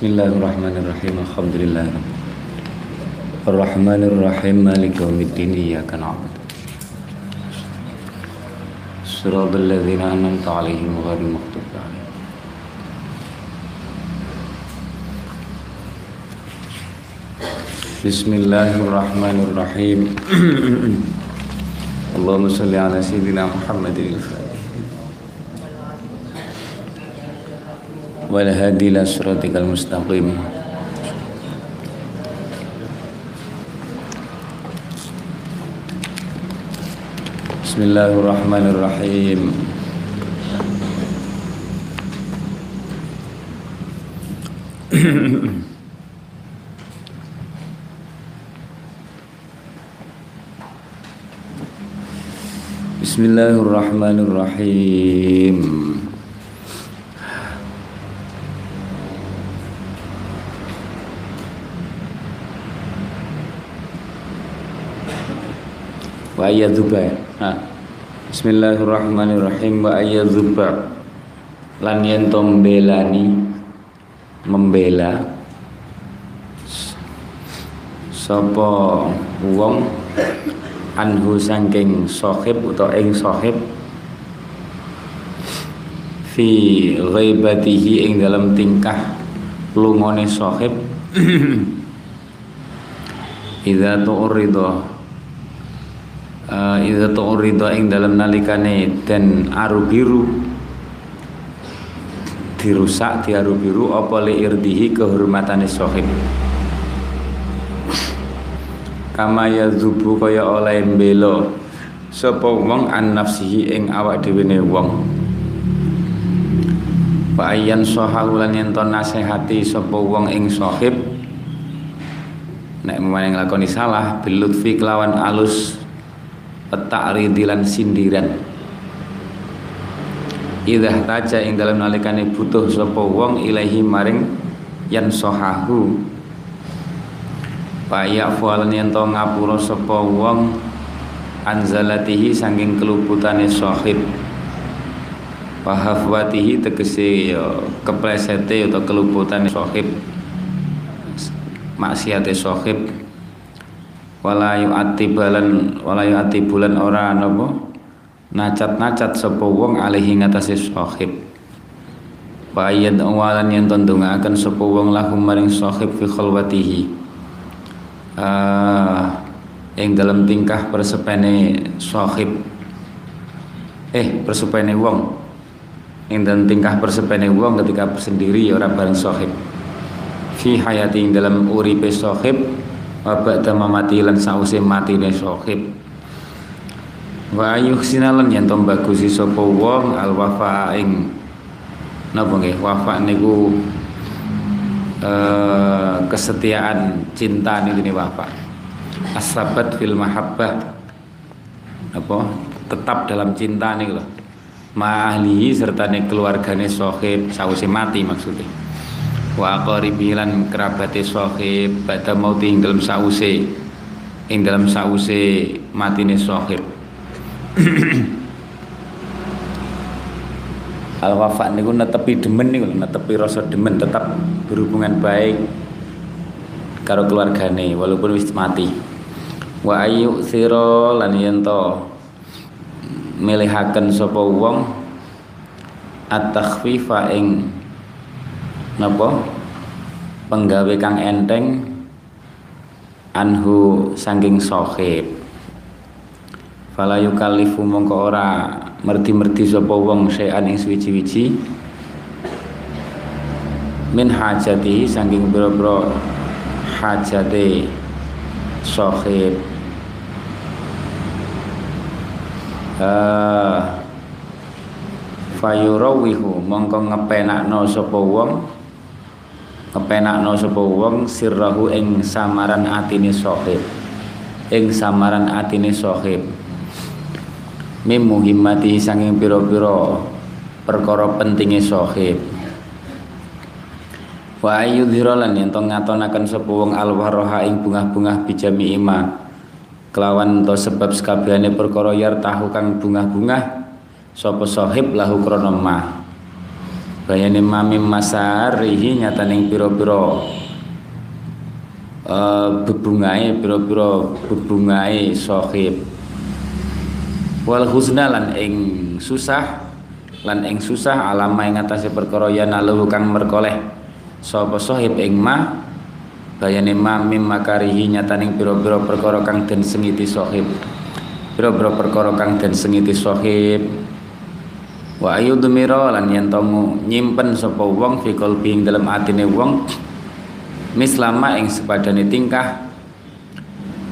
Al-Fatihah. Bismillahirrahmanirrahim. Alhamdulillah. Ar-Rahmanir Rahim Maliki yaumiddin iyyaka na'budu. Shiratal ladzina an'amta 'alaihim ghairil maghdubi 'alaihim. Bismillahirrahmanirrahim. Allahumma shalli ala sayyidina Muhammadin al-Fatih. Wal hadi ila siratikal mustaqim. Bismillahirrahmanirrahim. Bismillahirrahmanirrahim. Wa ayyadzuba. Nah. Bismillahirrahmanirrahim wa ayyadzuba. Lan yen to mbelani membela sapa wong anhu sangking sohib atau ing sohib fi ghaibatihi ing dalam tingkah lungone sohib idza tu'rida uh, idza tu'rida ing dalam nalikane dan aru biru dirusak diaru biru apa li irdihi kehormatane sohib kama yazubu kaya oleh mbelo sapa wong an nafsihi ing awak dhewe ne wong? Wa ayyan sahahulan yen to nasihati sapa wong ing sahib? Nek maning lakoni salah bilutfi kelawan alus ta'ridilan sindiran. Idah taja ing dalam nalikane butuh sapa wong ilahi maring yan sohahu. Payak fualan yang to ngapura wong anzalatihi saking keluputane sahib Pahafwatihi tegese ya keplesete atau keluputane sahib maksiate sahib wala yu'atibalan wala yu'atibulan ora napa nacat-nacat sapa wong alihi ngatasé sahib. Payan awalan yang tondonga akan wong lahum maring sahib fi khalwatihi. Uh, dalam tingkah persepene sahib. Eh persepene wong. Yang dalam tingkah persepene wong ketika sendiri ya orang bareng sahib. Fi hayati yang dalam uripe sahib wabak mati lan sause matine sahib wa yuhsinalan yang tom bagusi sapa wong al wafa ing napa nggih wafa niku Uh, kesetiaan cinta ini ini bapak asabat fil mahabbah. Apa tetap dalam cinta nih loh ma'ahlihi serta nih keluargane sohib sausi mati maksudnya wa aqaribilan kerabate sohib pada mau ing dalam sause ing dalam sause matine sohib. Al wafa niku netepi demen niku netepi rasa demen tetap berhubungan baik karo keluargane walaupun wis mati. Wa ayu sira lan yen milihaken sapa wong at-takhfifa ing napa? Penggawe kang enteng anhu saking sahib fala yukallifu mongko ora merti-merti sapa wong sayan ing suwi-wiji min hajati saking boro-boro hajate sahib uh, fayurawihu mongko ngepenakno sapa wong ngepenakno sapa wong sirrahu ing samaran atine sahib. Ing samaran atine sahib. Mim muhimmati sanging pira-pira perkara pentinge sahib. Wa ayyudhira lan yen to ngatonaken sapa wong alwaroha ing bungah-bungah bijami ima kelawan to sebab sekabehane perkara yar tahu kang bungah-bungah sapa sahib lahu krana ma bayane mamim masarihi nyataning pira-pira uh, bebungae pira-pira bebungae sahib. Wal husna lan ing susah lan ing susah alama ing atase perkara ya nalu kang merkoleh. Sapa sahib ing ma bayane ma mim makarihi nyataning pira-pira perkara kang den sengiti sahib. Pira-pira perkara kang den sengiti sahib wa ayudmira lan yen nyimpen sapa wong fi qalbi ing dalem atine wong mislama ing sepadane tingkah.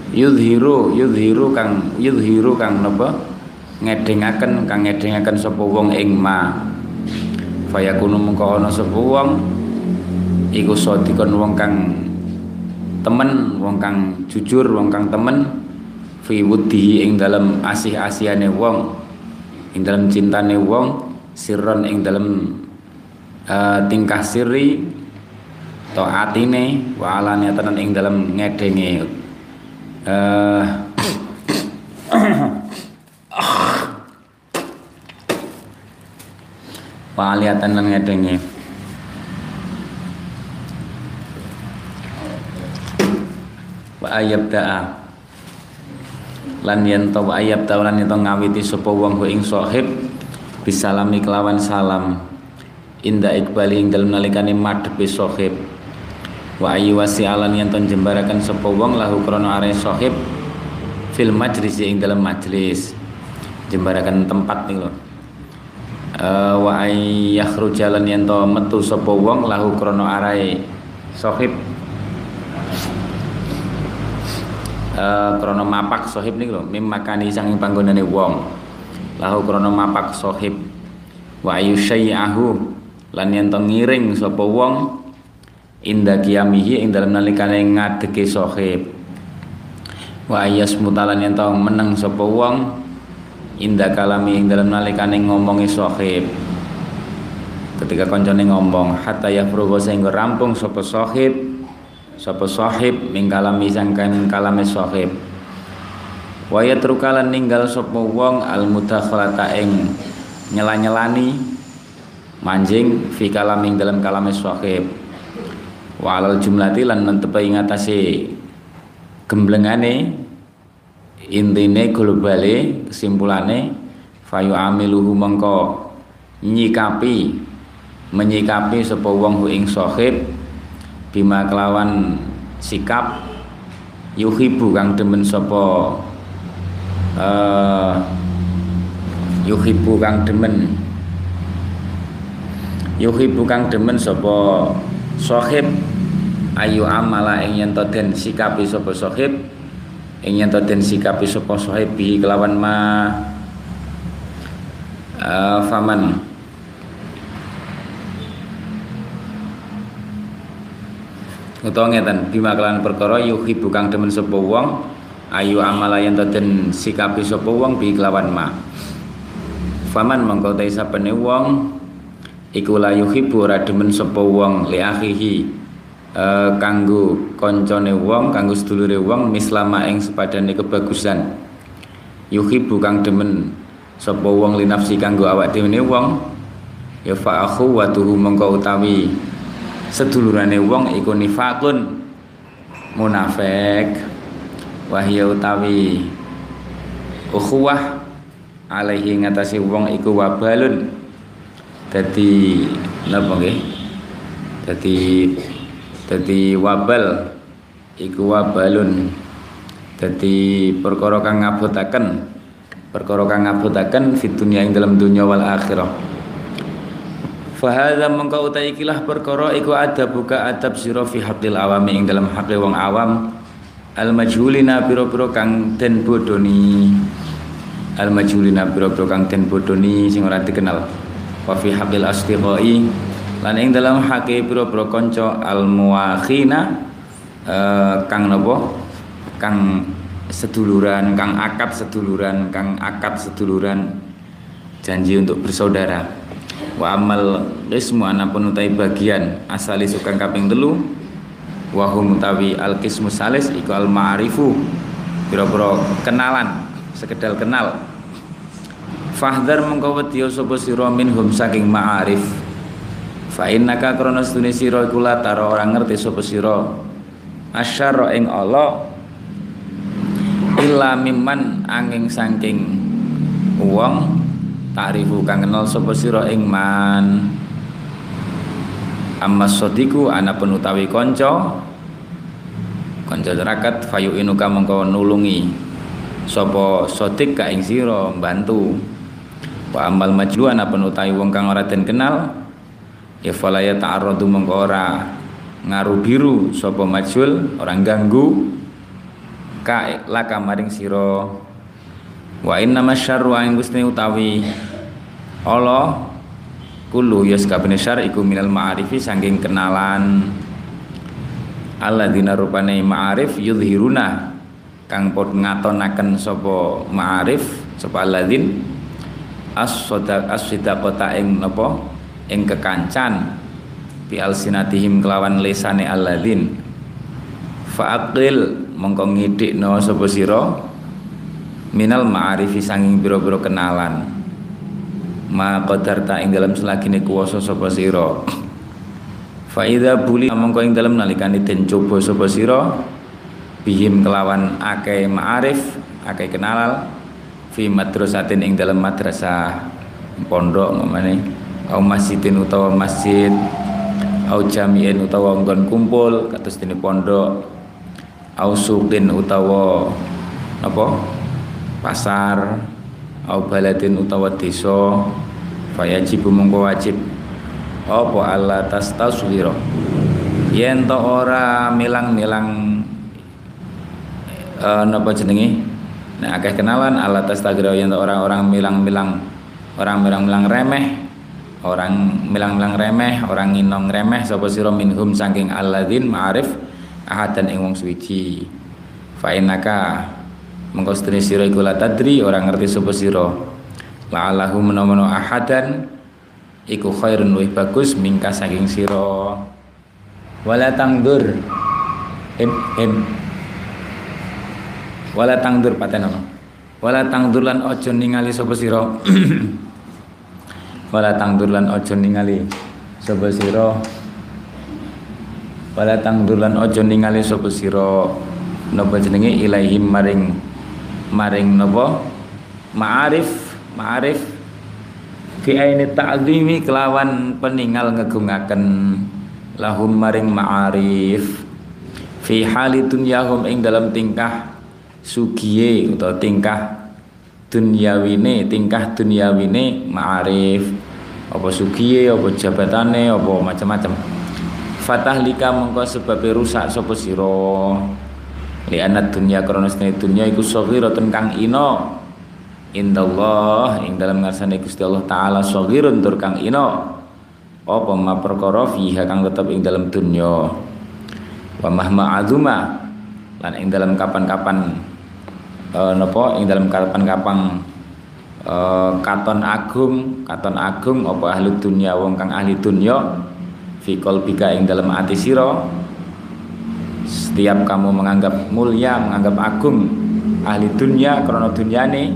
Yudhiru yudhiru kang yudhiru kang napa? Ngedengaken kang ngedengaken sapa wong ing ma. Fayakunu mengko ana sapa wong iku sadikon wong kang temen wong kang jujur wong kang temen fi wudhi ing dalam asih-asihane wong ing dalam cintane wong sirron ing dalam uh, tingkah siri taatine wa alane tenan ing dalam ngedenge uh, Paliatan lan ngedenge. Wa ayab da'a lan yen to ayab ta lan yen ngawiti sapa wong ing sahib bisalami kelawan salam. Inda ikbali ing dalem nalikane madhepe sahib. Wa ayu wasi alan yen to jembaraken sapa wong lahu krana are sahib fil majlis ing dalam majlis. Jembaraken tempat nih lho. Uh, wa yakhruja lan yen to metu sapa wong lahu krana arae sahib uh, krana mapak sahib niku lho mim makani sanging panggonane wong. Lahu krana mapak sahib wa ayusyai'ahu lan yen ngiring sapa wong inda qiyamihi ing dalem nalikane ngadege sahib wa ayas mutalan yen meneng sapa wong inda kalami ing dalam nalikane ngomongi sahib ketika koncone ngomong hatta yafruga sehingga rampung sapa sahib sapa sahib ming kalami sangkan kalame sahib wa yatrukalan ninggal sapa wong al mudakhalata ing nyela-nyelani manjing fi kalaming dalam kalame sahib wa alal jumlati lan mentepe ing atase gemblengane intine globale kesimpulane fayu amiluhu mengko nyikapi menyikapi sapa wong ing sahib bima kelawan sikap yuhibu kang demen sapa uh, yuhibu kang demen. Yuhibu kang demen sapa sahib ayu amala ing yen den sikapi sapa sahib ing yen den sikapi sapa sahibi kelawan ma uh, faman utawa ngeten bima kelawan perkara yuhi bukang demen sapa wong ayu amala yen den sikapi sapa wong bi kelawan ma. Faman mongko ta sapene wong iku la yuhibbu ora demen sapa wong li akhihi uh, kanggo koncone wong kanggo sedulure wong mislama ing sepadane kebagusan. Yuhibbu kang demen sapa wong linafsi kanggo awak dhewe wong ya fa akhu wa tuhu utawi sedulurane wong iku nifakun munafik. Wahya utawi ukhuwah alaihi ngatasi wong iku wabalun. Dadi napa nggih? Dadi dadi wabal. Iku wabalun. Dadi perkara kang ngabotaken. Perkara kang ngabotaken fi dunya ing dalam dunya wal akhirah Fahadha mengkau utai ikilah perkara iku ada buka adab sira fi haqqil awami ing dalam haqqi wong awam. Al majhulina pira-pira kang den bodoni. Al majhulina pira-pira kang den bodoni sing ora dikenal. Wa fi haqqil asdiqai. Lan ing dalam hake pira-pira kanca al muakhina uh, kang napa? Kang seduluran kang akad seduluran kang akad seduluran. Janji untuk bersaudara wa amal ismu anapun utai bagian asali sukang kaping telu wa hum utawi al kismu salis iku al ma'rifu pira-pira kenalan sekedal kenal. Fahdar mengko wedya sapa sira minhum saking ma'arif. Fa innaka krana stune sira iku taro orang ngerti sapa sira. Asyara ing Allah illa mimman angin saking wong ta'rifu kang kenal sapa sira ing man amma sadiku ana penutawi kanca. Kanca rakat fayu inuka mengko nulungi sapa sodik ka ing sira bantu wa amal majlu ana penutawi wong kang ora den kenal. Ya fala ya ta'arradu mengko ora ngaru biru sapa majul orang ganggu ka laka maring sira wa inna masyarru ing gusti utawi Allah kullu yaskabene syar iku minal ma'arifi saking kenalan. Alladzina rupane ma'arif yudhiruna kang pod ngatonaken sapa ma'arif sapa alladzin as-sadaq as-sidaqata ing napa? Ing kekancan. Bi alsinatihim kelawan lesane alladzin. Fa'aqil mongko ngidikno sapa sira minal ma'arifi sanging biro-biro kenalan. Ma qadarta ing dalam selagine kuwasa sapa sira. Fa idza buli mongko ing dalam nalikane den coba sapa sira bihim kelawan akeh ma'arif akeh kenalal fi madrasatin ing dalam madrasah pondok ngomane au masjidin utawa masjid au jami'in utawa nggon kumpul kados dene pondok au suqin utawa apa pasar au baladin utawa desa fayajib mongko wajib. Apa Allah tastaswira yen to ora milang-milang uh, napa jenenge? Nek akeh kenalan Allah tastagira yen orang-orang milang-milang orang milang-milang remeh orang milang-milang remeh, orang nginong remeh sapa sira minhum saking alladzin ma'arif ahadan ing wong suci. Fa mengko sedene sira iku la tadri ora ngerti sapa sira. La'allahu menawa ahadan iku khairun luwih bagus mingka saking sira. Wala tangdur im im wala tangdur paten apa? Wala tangdur lan aja ningali sapa sira. wala tangdur lan aja ningali sapa sira wala tangdur lan aja ningali sapa sira napa jenenge ilaihim maring maring napa ma'arif ma'arif. Fi aini ta'zimi kelawan peninggal ngegungaken lahum maring ma'arif. Fi hali dunyahum ing dalam tingkah sugiye atau tingkah dunyawine tingkah dunyawine ma'arif. Apa sugiye apa jabatane apa macam-macam. Fatah lika mengko sebab rusak sapa sira li anad dunya krana sene dunya iku saghiratun kang ina indallah ing dalam ngarsane Gusti Allah taala saghirun tur kang ina apa ma perkara fiha kang tetep ing dalam dunya? Wa mahma azuma lan ing dalam kapan-kapan uh, napa? Ing dalam kapan-kapan uh, katon agung katon agung apa ahli dunia wong kang ahli dunia fi qalbika ing dalam ati sira setiap kamu menganggap mulia menganggap agung ahli dunia krana dunyane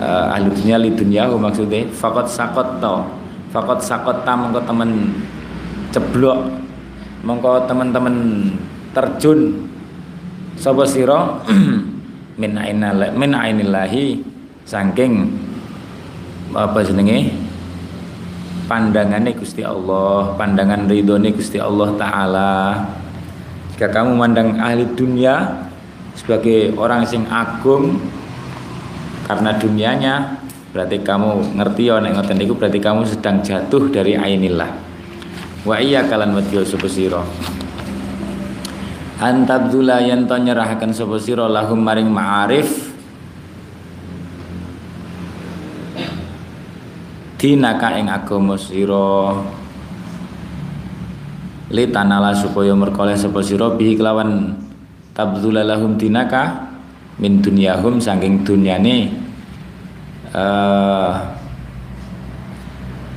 uh, ahli dunia li dunyahu maksudnya fakot sakot to fakot sakot ta mongko temen ceblok mongko temen-temen terjun sapa sira? Min ainal min ainillahi saking apa jenenge? Pandangannya Gusti Allah pandangan ridhone Gusti Allah taala jika kamu mandang ahli dunia sebagai orang sing agung karena dunianya berarti kamu ngerti ya nek ngoten niku berarti kamu sedang jatuh dari ainillah. Wa iya kalan wadya sapa sira? Antabdula yen to nyerahaken sapa sira lahum maring ma'arif. Dinaka ing agama sira li tanala supaya merkoleh sapa sira bi kelawan tabdula lahum dinaka min dunyahum saking dunyane eh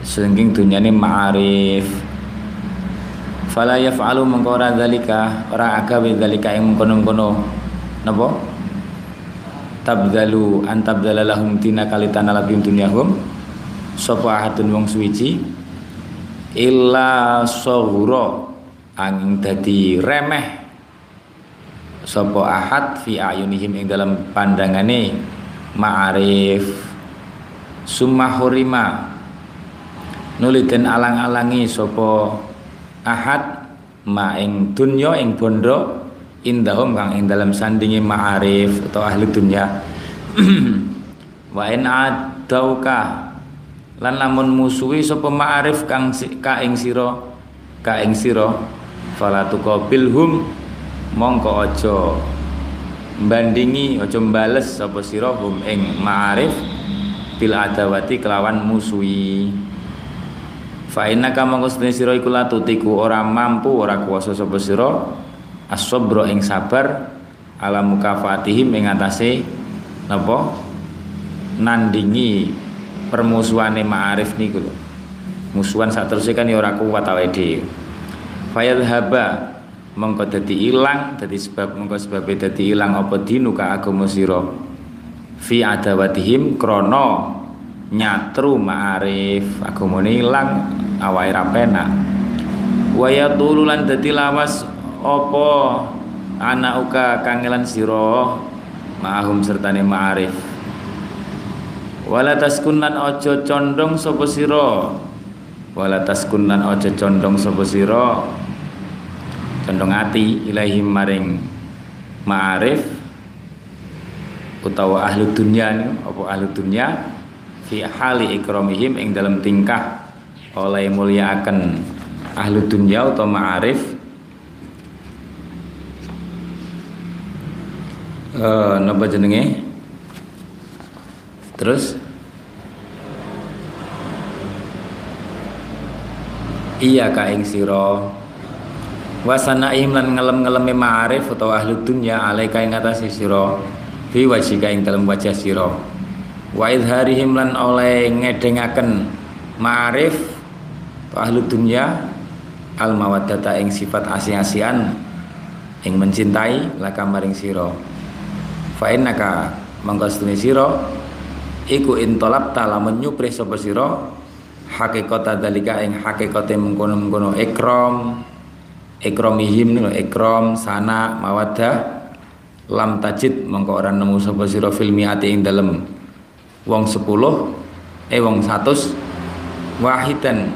saking dunyane ma'arif. Fala yaf'alu mengko ora zalika ora agawe zalika ing mengkono-kono napa? Tabdalu antabdala lahum tina kalitana labim dunyahum. Sapa ahadun wong suwiji? Illa sawra angin dadi remeh. Sapa ahad fi ayunihim ing dalam pandangane. Ma'arif. Summa hurima. Nuliten alang-alangi sapa ahad. Ma ing dunya ing bondo. Indahum kang ing dalam sandingi ma'arif atau ahli dunya. Wa in adauka. Lan lamun musuhi sapa ma'arif kang ka ing sira ka ing sira fala tuqabilhum mongko aja bandingi aja mbales sapa sira hum ing ma'arif bil adawati kelawan musuhi fa innaka mongko sedene sira iku latutiku ora mampu ora kuwasa sapa sira as-sabra ing sabar ala mukafatihim ing atase napa nandingi permusuhane ma'arif niku lho. Musuhan saterusé kan ya ora kuat. Fayadhaba mongko dadi ilang, dadi sebab mongko sebab dadi ilang apa dinu ka agama sira. Fi adawatihim krana nyatru ma'arif. Agamane ilang awake ra penak. Wa yatululan dadi lawas apa anak uka kangelan sira? Ma'ahum sertane ma'arif. Wala taskun lan aja condong sapa sira? Wala taskun lan aja condong sapa sira condong ati ilahi maring ma'arif utawa ahli dunya apa ahli dunya fi hali ikramihim ing dalam tingkah oleh mulia akan ahli dunya atau ma'arif. Uh, napa jenenge? Terus? Iya ka ing sira wasanaim lan ngelem-ngeleme ma'arif utawa ahli dunya alaika ing atase sira fi wajhika ing dalem wajah sira. Wa idharihim lan oleh ngedengaken ma'arif atau ahli dunya al mawaddata ing sifat asih-asihan ing mencintai laka maring sira. Fa innaka mangka sira iku intolap tala menyupri sapa sira hakikat dalika ing hakikate mengkono-mengkono ikram ikramihim niku ikram sana mawaddah lam tajid mengko ora nemu sapa sira fil miati ing dalem. Wong 10 eh wong 100 wahidan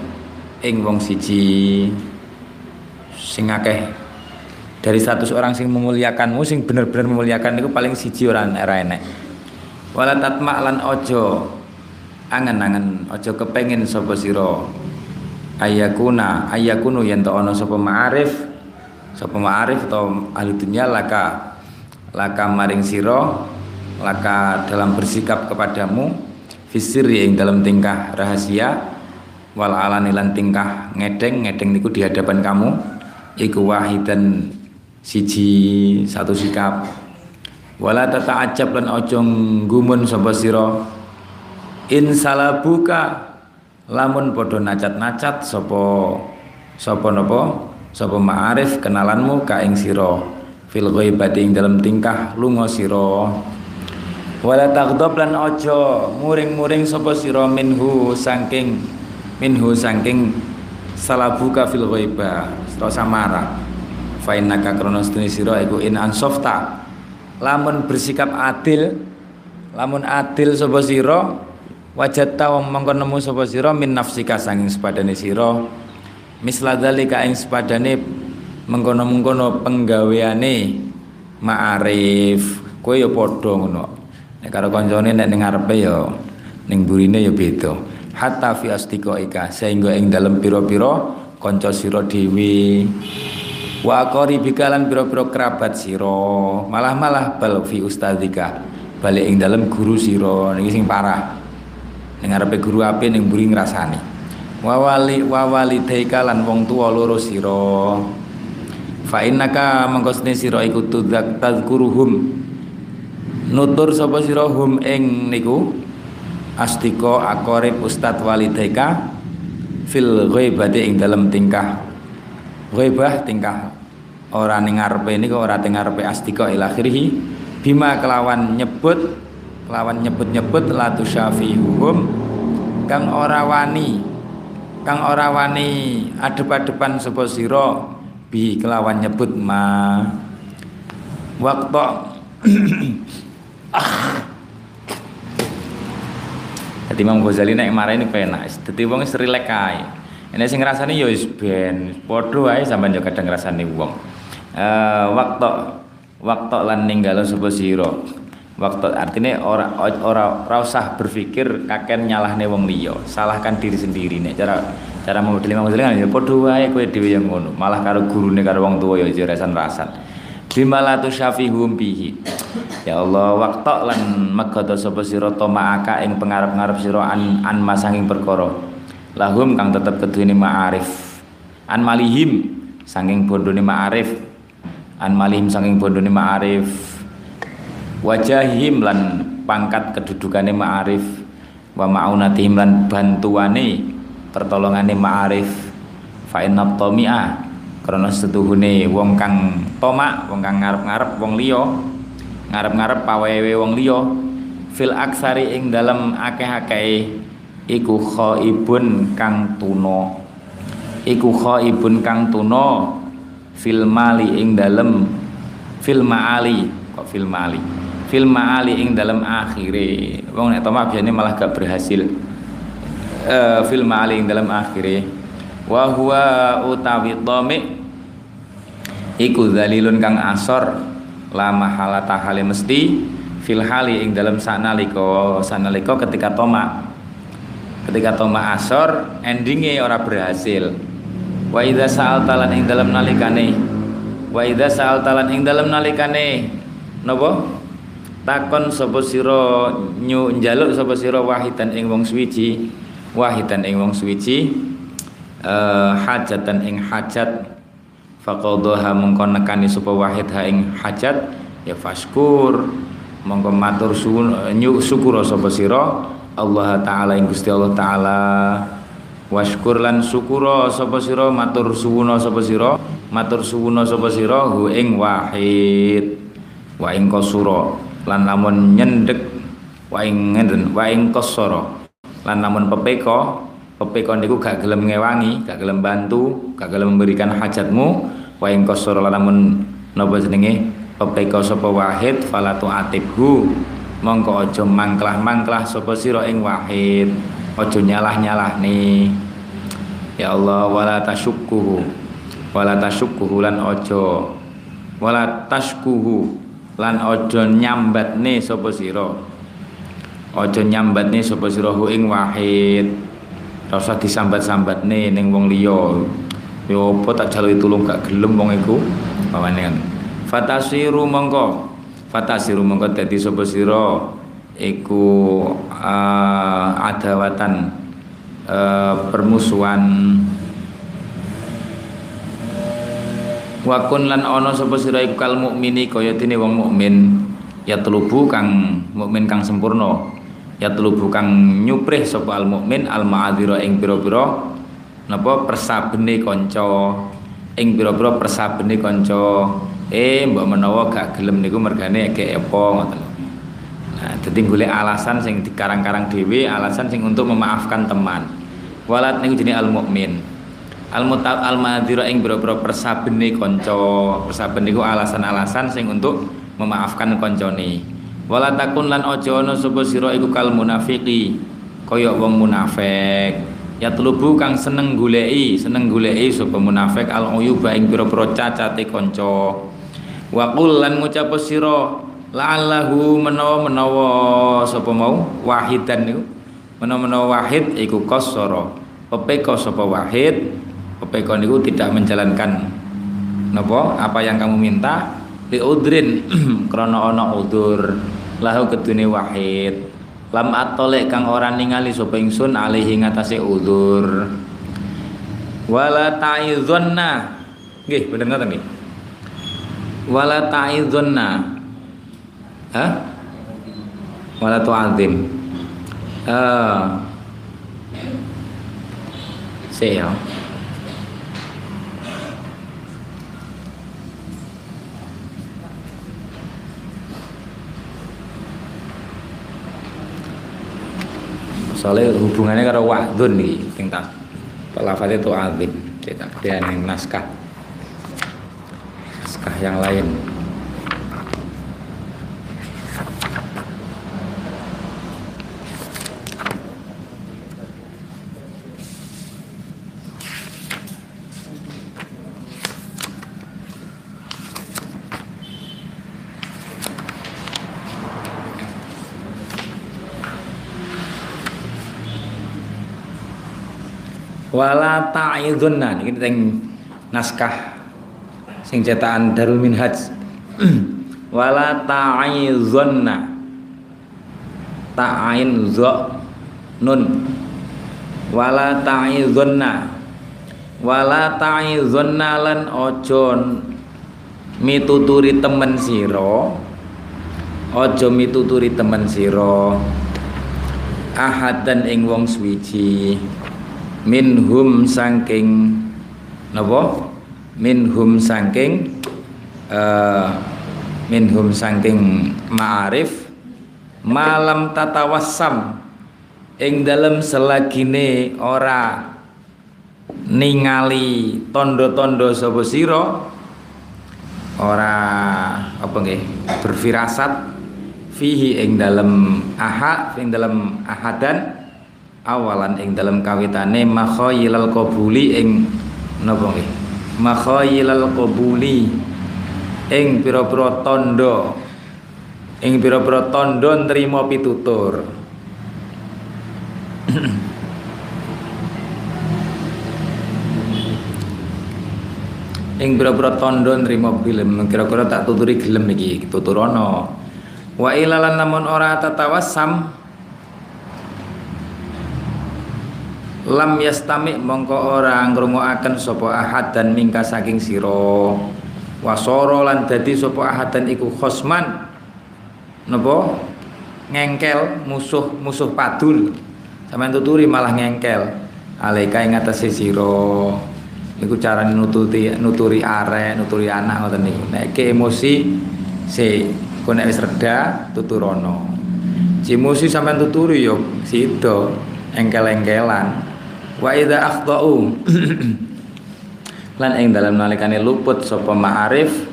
ing wong siji. Sing akeh dari 100 orang sing memuliakanmu sing bener-bener memuliakan itu paling siji ora enek wala tatma lan ojo angen-angen ojo kepengin sapa sira ayakuna ayakunu yen to ana sapa ma'arif. Sapa ma'arif atau ahli dunya laka laka maring sira laka dalam bersikap kepadamu fisiri yang dalam tingkah rahasia wal alani lan tingkah ngedeng ngedeng niku di hadapan kamu iku wahidan siji satu sikap. Wala tata'ajab lan aja gumun sapa sira. In salabuka lamun padha nacat-nacat sapa sapa napa? Sapa ma'arif kenalanmu ka ing sira? Fil ghaibati ing dalam tingkah lunga sira? Wala taghdab lan aja muring-muring sapa sira minhu saking minhu saking salabuka fil ghaiba rasa marah fa innaka kronos sira iku in ansofta. Lamun bersikap adil lamun adil sapa sira wajatta wong mongko nemu sapa sira min nafsika sanging sepadane sira. Misla dzalika ing sepadane mengkono-mengkono penggaweane ma'arif. Kowe ya padha ngono. Nek karo kancane nek ning ngarepe ya ning burine ya beda. Hatta fi astiqaika sehingga ing dalem pira-pira kanca sira dhewe. Wa qaribikalan pira-pira kerabat sira. Malah-malah bal fi ustadzika balik ing dalem guru sira. Niki sing parah ning arepe guru ape ning mburi ngrasani. Wa wali wa walidaika lan wong tuwa loro sira. Fa innaka mengko sira iku tudzak tadzkuruhum nutur sapa sira hum ing niku? Astika akorib ustad walidaika fil ghaibati ing dalem tingkah. Ghaibah tingkah. Ora ning ngarepe niku ora teng ngarepe astika ila akhirih. Bima kelawan nyebut kelawan nyebut-nyebut la tusyafihum kang ora wani kang ora wani adep-adepan sapa sira bi kelawan nyebut ma waktu Jadi Imam Ghazali nek marah ini penak. Dadi wong wis rilek. Nek sing ngrasani ya wis ben padha wae sampean yo kadang ngrasani wong. Eh waktu waktu lan ninggalo sapa sira. Waktu artinya ora ora ora usah berpikir kaken nyalahne wong liya, salahkan diri sendiri nek cara cara model Imam Ghazali kan ya padha wae kowe dhewe yang ngono. Malah karo gurune karo wong tuwa ya rasan-rasan bimala tusyafihum bihi. Ya Allah waktu lan megodo sapa sira ma'aka ing pengarep-ngarep sira an, an masanging perkara. Lahum kang tetep keduweni ma'arif. An malihim sanging bondone ma'arif. An malihim sanging bondone ma'arif wajahim lan pangkat kedudukane ma'arif. Wa ma'unatihim lan bantuane pertolongane ma'arif. Fa inna karena setuhune wong kang tomak wong kang ngarep-ngarep wong liya. Ngarep-ngarep pawewe wong liya. Fil aksari ing dalam akeh-akeh iku khaibun kang tuna. Iku khaibun kang tuna fil mali ing dalem fil maali kok fil mali fil maali ing dalam akhire. Wong nek tomak biasane malah gak berhasil uh, fil maali ing dalam akhire. Wa huwa utawi dhamik iku dalilun kang asor la mahala tahali mesti fil hali ing dalam sanalika sanalika ketika toma ketika toma asor endingnya ora berhasil. Wa idza sa'alta lan ing dalam nalikane wa idza sa'alta lan ing dalam nalikane napa takon sapa sira nyu njaluk sapa sira wahidan ing wong suwiji. Wahidan ing wong suwiji uh, hajatan ing hajat. Faqadhaha mongko nekani sapa wahid ha ing hajat ya faskur. Mongko matur suwun syukur sapa sira. Allah taala ing Gusti Allah taala. Waskur lan syukura sapa sira matur suwuna sapa sira. Matur suwuna sapa sira hu ing wahid. Wa ing kasura lan lamun nyendek wa ing ngenden wa lan lamun pepeka pepekon niku gak gelem ngewangi, gak gelem bantu, gak gelem memberikan hajatmu, wa ing qasara lamun napa jenenge? Pepeka sapa wahid fala tu'atibhu. Mongko aja mangklah-mangklah sapa sira ing wahid. Aja nyalah-nyalahne. Ya Allah wala tasyukkuhu. Wala tasyukkuhu lan aja. Wala tashkuhu lan aja nyambatne sapa sira aja nyambatne sapa sira ing wahid Ora usah disambat-sambatne ning wong liya. Yo apa tak jaluki tulung gak gelem wong iku. Pawane kan. Fatasiru mongko. Fatasiru mongko dadi sapa sira iku uh, adawatan uh, permusuhan Wakun lan ono sapa sira iku kal mukmini kaya dene wong mukmin. Ya telubu kang mukmin kang sempurna. Ya telu kang nyuprih sapa al mukmin al ma'adzira ing pira-pira napa persabene kanca. Ing pira-pira persabene kanca. Eh mbok menawa gak gelem niku mergane kayak apa ngoten Nah, dadi golek alasan sing dikarang-karang dhewe, alasan sing untuk memaafkan teman. Walat niku jenenge al mukmin. Al mutab al madhira ing pira-pira persabene kanca. Persaben niku alasan-alasan sing untuk memaafkan kancane. Wala takun lan aja ana sapa sira iku kal munafiki kaya wong munafik. Ya telubu kang seneng goleki seneng goleki sapa munafik al uyuba ing pira-pira cacate kanca. Wa lan ngucap sira la'allahu menawa-menawa sapa mau? Wahidan niku. Menawa-menawa wahid iku qasara. Pepeko sapa wahid pepeko niku tidak menjalankan napa apa yang kamu minta li udrin krana ana udur lahu kedune wahid. Lam atolek kang ora ningali sapa ingsun alihi ngatasé udzur wala ta'idzunna nggih bener ngoten nggih? Wala ta'idzunna ha wala tu'adzim. Eh. Uh, soalnya hubungannya karo wahdun nih ping lafaz itu azim cetak dia yang naskah. Naskah yang lain wala ta'idunna niki teng naskah sing cetakan Darul Minhaj. Wala ta'idunna ta'ain zo nun. Wala ta'idunna wala ta'idunna lan ojo mituturi temen siro ojo mituturi temen siro ahad dan ing wong suwiji minhum saking napa? Minhum saking uh, minhum saking ma'arif malam tatawassam ing dalem selagine ora ningali tondo-tondo sapa ora apa nggih berfirasat fihi ing dalem ahad ing dalem ahadan awalan ing dalam kawitane makhayilal qabuli ing napa nggih? Makhayilal qabuli ing pira-pira tondo ing pira-pira tondo nrimo pitutur. Ing pira-pira tondo nrimo film kira-kira tak tuturi gelem iki tuturono wa ilalan namun ora tatawassam lam yastami mongko ora ngrungokaken sapa ahad dan mingka saking sira. Wasara lan dadi sapa ahad dan iku khosman. Napa? Ngengkel musuh musuh padul. Sampean tuturi malah ngengkel. Alaika ing atase sira. Iku carane nututi nuturi arek nuturi anak ngoten niku. Nek ke emosi se kok nek wis reda tuturono si emosi sampean tuturi yo sida engkel-engkelan wa idza akhtau lan ing dalam nalikane luput sapa ma'arif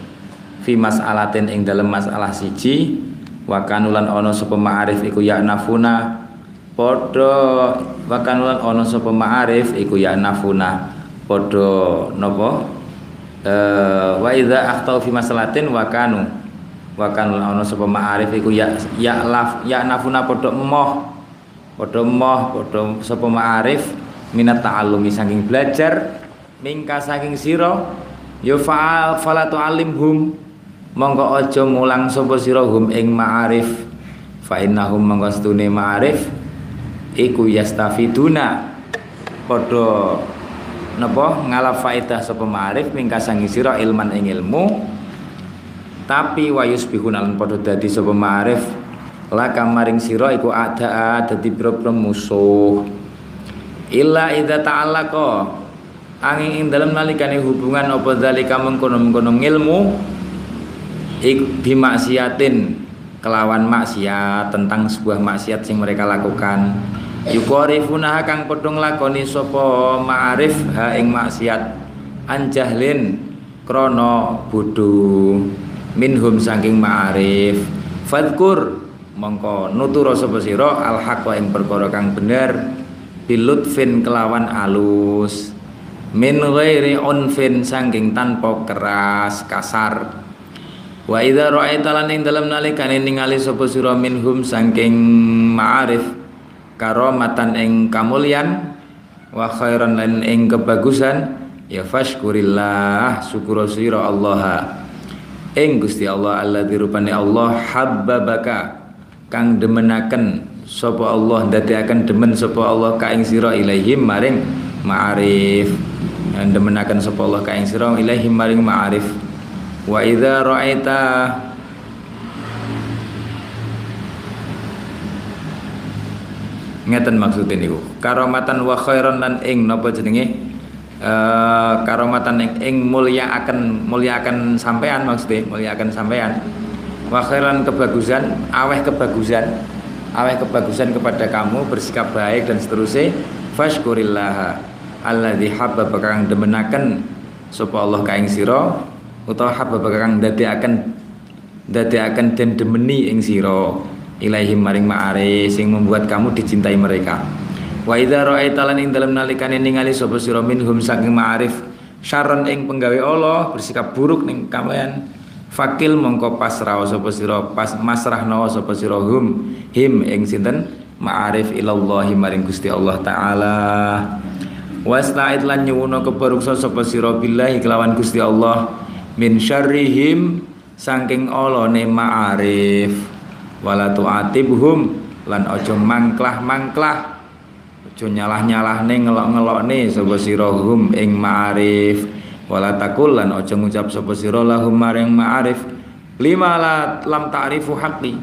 fi mas'alatin ing dalam masalah siji wa kanulan ana sapa ma'arif iku ya nafuna padha wa kanulan ana sapa ma'arif iku ya nafuna padha napa? Eh wa idza akhtau fi masalatin wa kanu wa kanulan ana sapa ma'arif iku ya ya laf ya nafuna padha emoh padha emoh padha sapa ma'arif minat ta'allumi saking belajar mingka saking sira ya fa'al fala tu'allimhum mongko aja mulang sapa sira hum ing ma'arif. Fa innahum mongko stune ma'arif iku yastafiduna. Padha napa? Ngalap faedah sapa ma'arif mingka saking sira ilman ing ilmu. Tapi wayus bihunalan padha dadi sapa ma'arif laka maring sira iku ada dadi pira-pira musuh illa idza ta'allaqa. Angin ing dalam nalikane hubungan apa zalika mengkono-mengkono ilmu ik bimaksiatin kelawan maksiat tentang sebuah maksiat yang mereka lakukan. Yukorifuna kang padha nglakoni sapa ma'arif ha ing maksiat anjahlin krono bodho. Minhum saking ma'arif. Fadkur mongko nutura sapa sira al haqqa ing perkara kang bener bilutfin kelawan alus. Min ghairi unfin sangking tanpa keras kasar. Wa idza ra'aita lan ing dalem nalikane ningali sapa sira minhum sangking ma'arif karomatan ing kamulyan wa khairan lan ing kebagusan ya fashkurillah syukur sira Allah ing Gusti Allah Allah dirupane Allah habbabaka kang demenaken sapa Allah akan demen sapa Allah ka ing sira ilaihim maring ma'arif. Demenaken sapa Allah ka ing sira ilaihim maring ma'arif. Wa idza ra'aita ngeten maksudnya niku karomatan wa khairan lan ing napa jenenge? Uh, karomatan ing, ing mulia akan mulia akan sampean maksudnya mulia akan sampean. Wa khairan kebagusan aweh kebagusan aweh kebagusan kepada kamu bersikap baik dan seterusnya. Fashkurillah alladzi habba kang demenaken sapa Allah ka ing sira utawa habba kang dadekaken dadekaken den demeni ing sira ilaihim maring ma'ari sing membuat kamu dicintai mereka. Wa idza ra'aita lan ing dalem nalikane ningali sapa sira minhum saking ma'arif syaron ing penggawe Allah bersikap buruk ning kamean fakil mongko pasrah sapa sira pas masrahna sapa sira hum him ing sinten? Ma'arif ilallahi maring Gusti Allah taala. Wasta'id lan nyuwuna kebaruksa sapa sira billahi kelawan Gusti Allah. Min syarrihim saking olone ma'arif. Wala tu'atibhum lan aja mangklah-mangklah. Aja nyalah-nyalahne ngelok-ngelokne sapa sira hum ing ma'arif wala takul lan aja ngucap sapa sira lahum maring ma'arif lima la lam ta'rifu haqqi.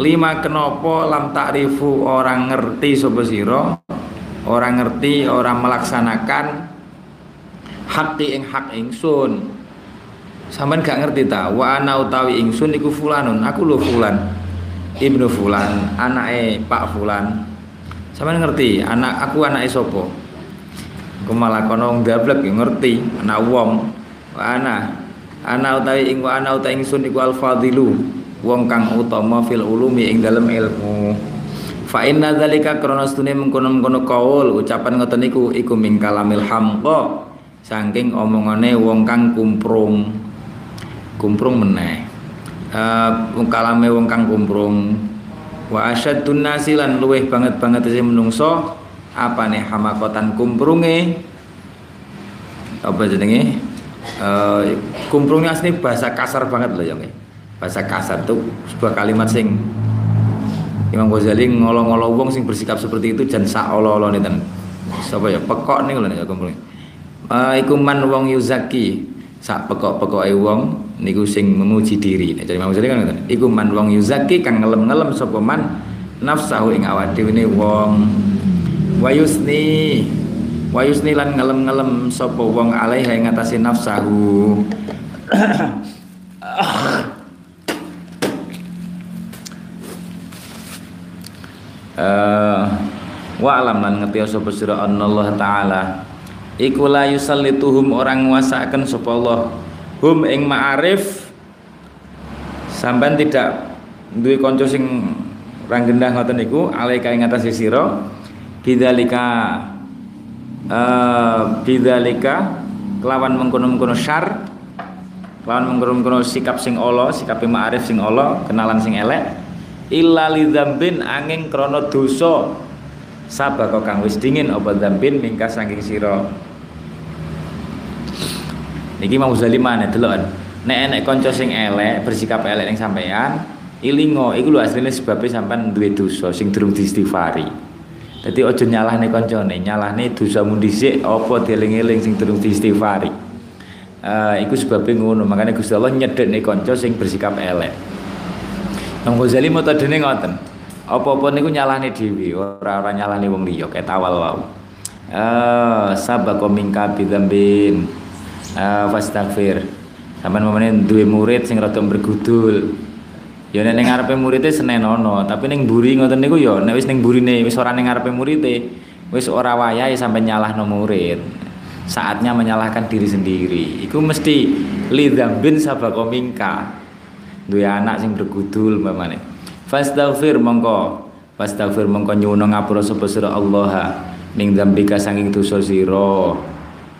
Lima kenapa lam ta'rifu orang ngerti sapa sira? Orang ngerti orang melaksanakan haqqi ing hak ingsun. Sampean gak ngerti ta? Wa ana utawi ingsun iku fulanun. Aku lho fulan. Ibnu Fulan, anake Pak Fulan. Sampeyan ngerti, anak aku anake sapa? Aku malah kono ya ngerti, anak wong. Ana ana utawi ing ana utawi ingsun iku al-fadilu, wong kang utama fil ulumi ing dalem ilmu. Fa inna dzalika krana stune mengkono-mengkono kaul ucapan ngoten niku iku min kalamil hamqa saking omongane wong kang kumprung. Kumprung meneh uh, kalame wong kang kumprung wa asyadun nasi lan luweh banget banget sing menungso nih hamakotan kumprunge? Apa jenenge? Uh, kumprungnya asli bahasa kasar banget loh ya. Bahasa kasar tuh sebuah kalimat sing Imam Ghazali ngolong-ngolong wong sing bersikap seperti itu jan sak olo-olo dan sapa ya? Pekok nih lho nek kumprung uh, iku man wong yuzaki. Sak pekok-pekoke wong niku sing memuji diri. Nek jadi Ghazali kan ngoten. Iku man wong yuzaki kang ngelem-ngelem sapa man nafsahu ing awak dhewe wong wayusni. Wayusni lan ngelem-ngelem sapa wong alaiha ing atase nafsahu. Uh, wa alam lan ngerti sapa sira Allah taala. Iku la yusallituhum orang nguasaken sapa Allah. Hum ing ma'arif sampean tidak duwe kanca sing ranggendah ngoten niku alaika ing atase sira bidzalika uh, bidzalika kelawan mengkono-mengkono syar kelawan mengkono-mengkono sikap sing Allah sikap ma'arif sing Allah kenalan sing elek illa lidzambin angin krana dosa sabako kang wis dingin apa dzambin mingka saking sira. Niki mau zalimane delok nek enek kanca sing elek bersikap elek ning sampean ilingo iku lho asline sebabnya sampean duwe dosa sing durung diistighfari dadi aja nyalahne kancane nyalahne dosamu dhisik apa dieling-eling sing durung diistighfari uh, iku sebabnya ngono makanya Gusti Allah nyedekne kanca sing bersikap elek Imam Ghazali metodene ngoten apa-apa niku nyalahne dhewe, ora ora nyalahne wong liya kayak tawal wau. Eh sabaqo minka bidzambin. Eh fastaghfir. Sampeyan mamane duwe murid sing rada bergudul. Ya nek ning ngarepe muridé senenono, tapi ning mburi ngoten niku ya nek wis ning burine wis ora ning ngarepe muridé, wis ora wayahe sampe nyalahno murid. Saatnya menyalahkan diri sendiri. Iku mesti lidzambin sabaqo minka. Duwe anak sing bergudul mamane. Fastaghfir mongko Fastaghfir mongko nyuwun ngapura sapa sira Allah ning dzambika saking dosa sira.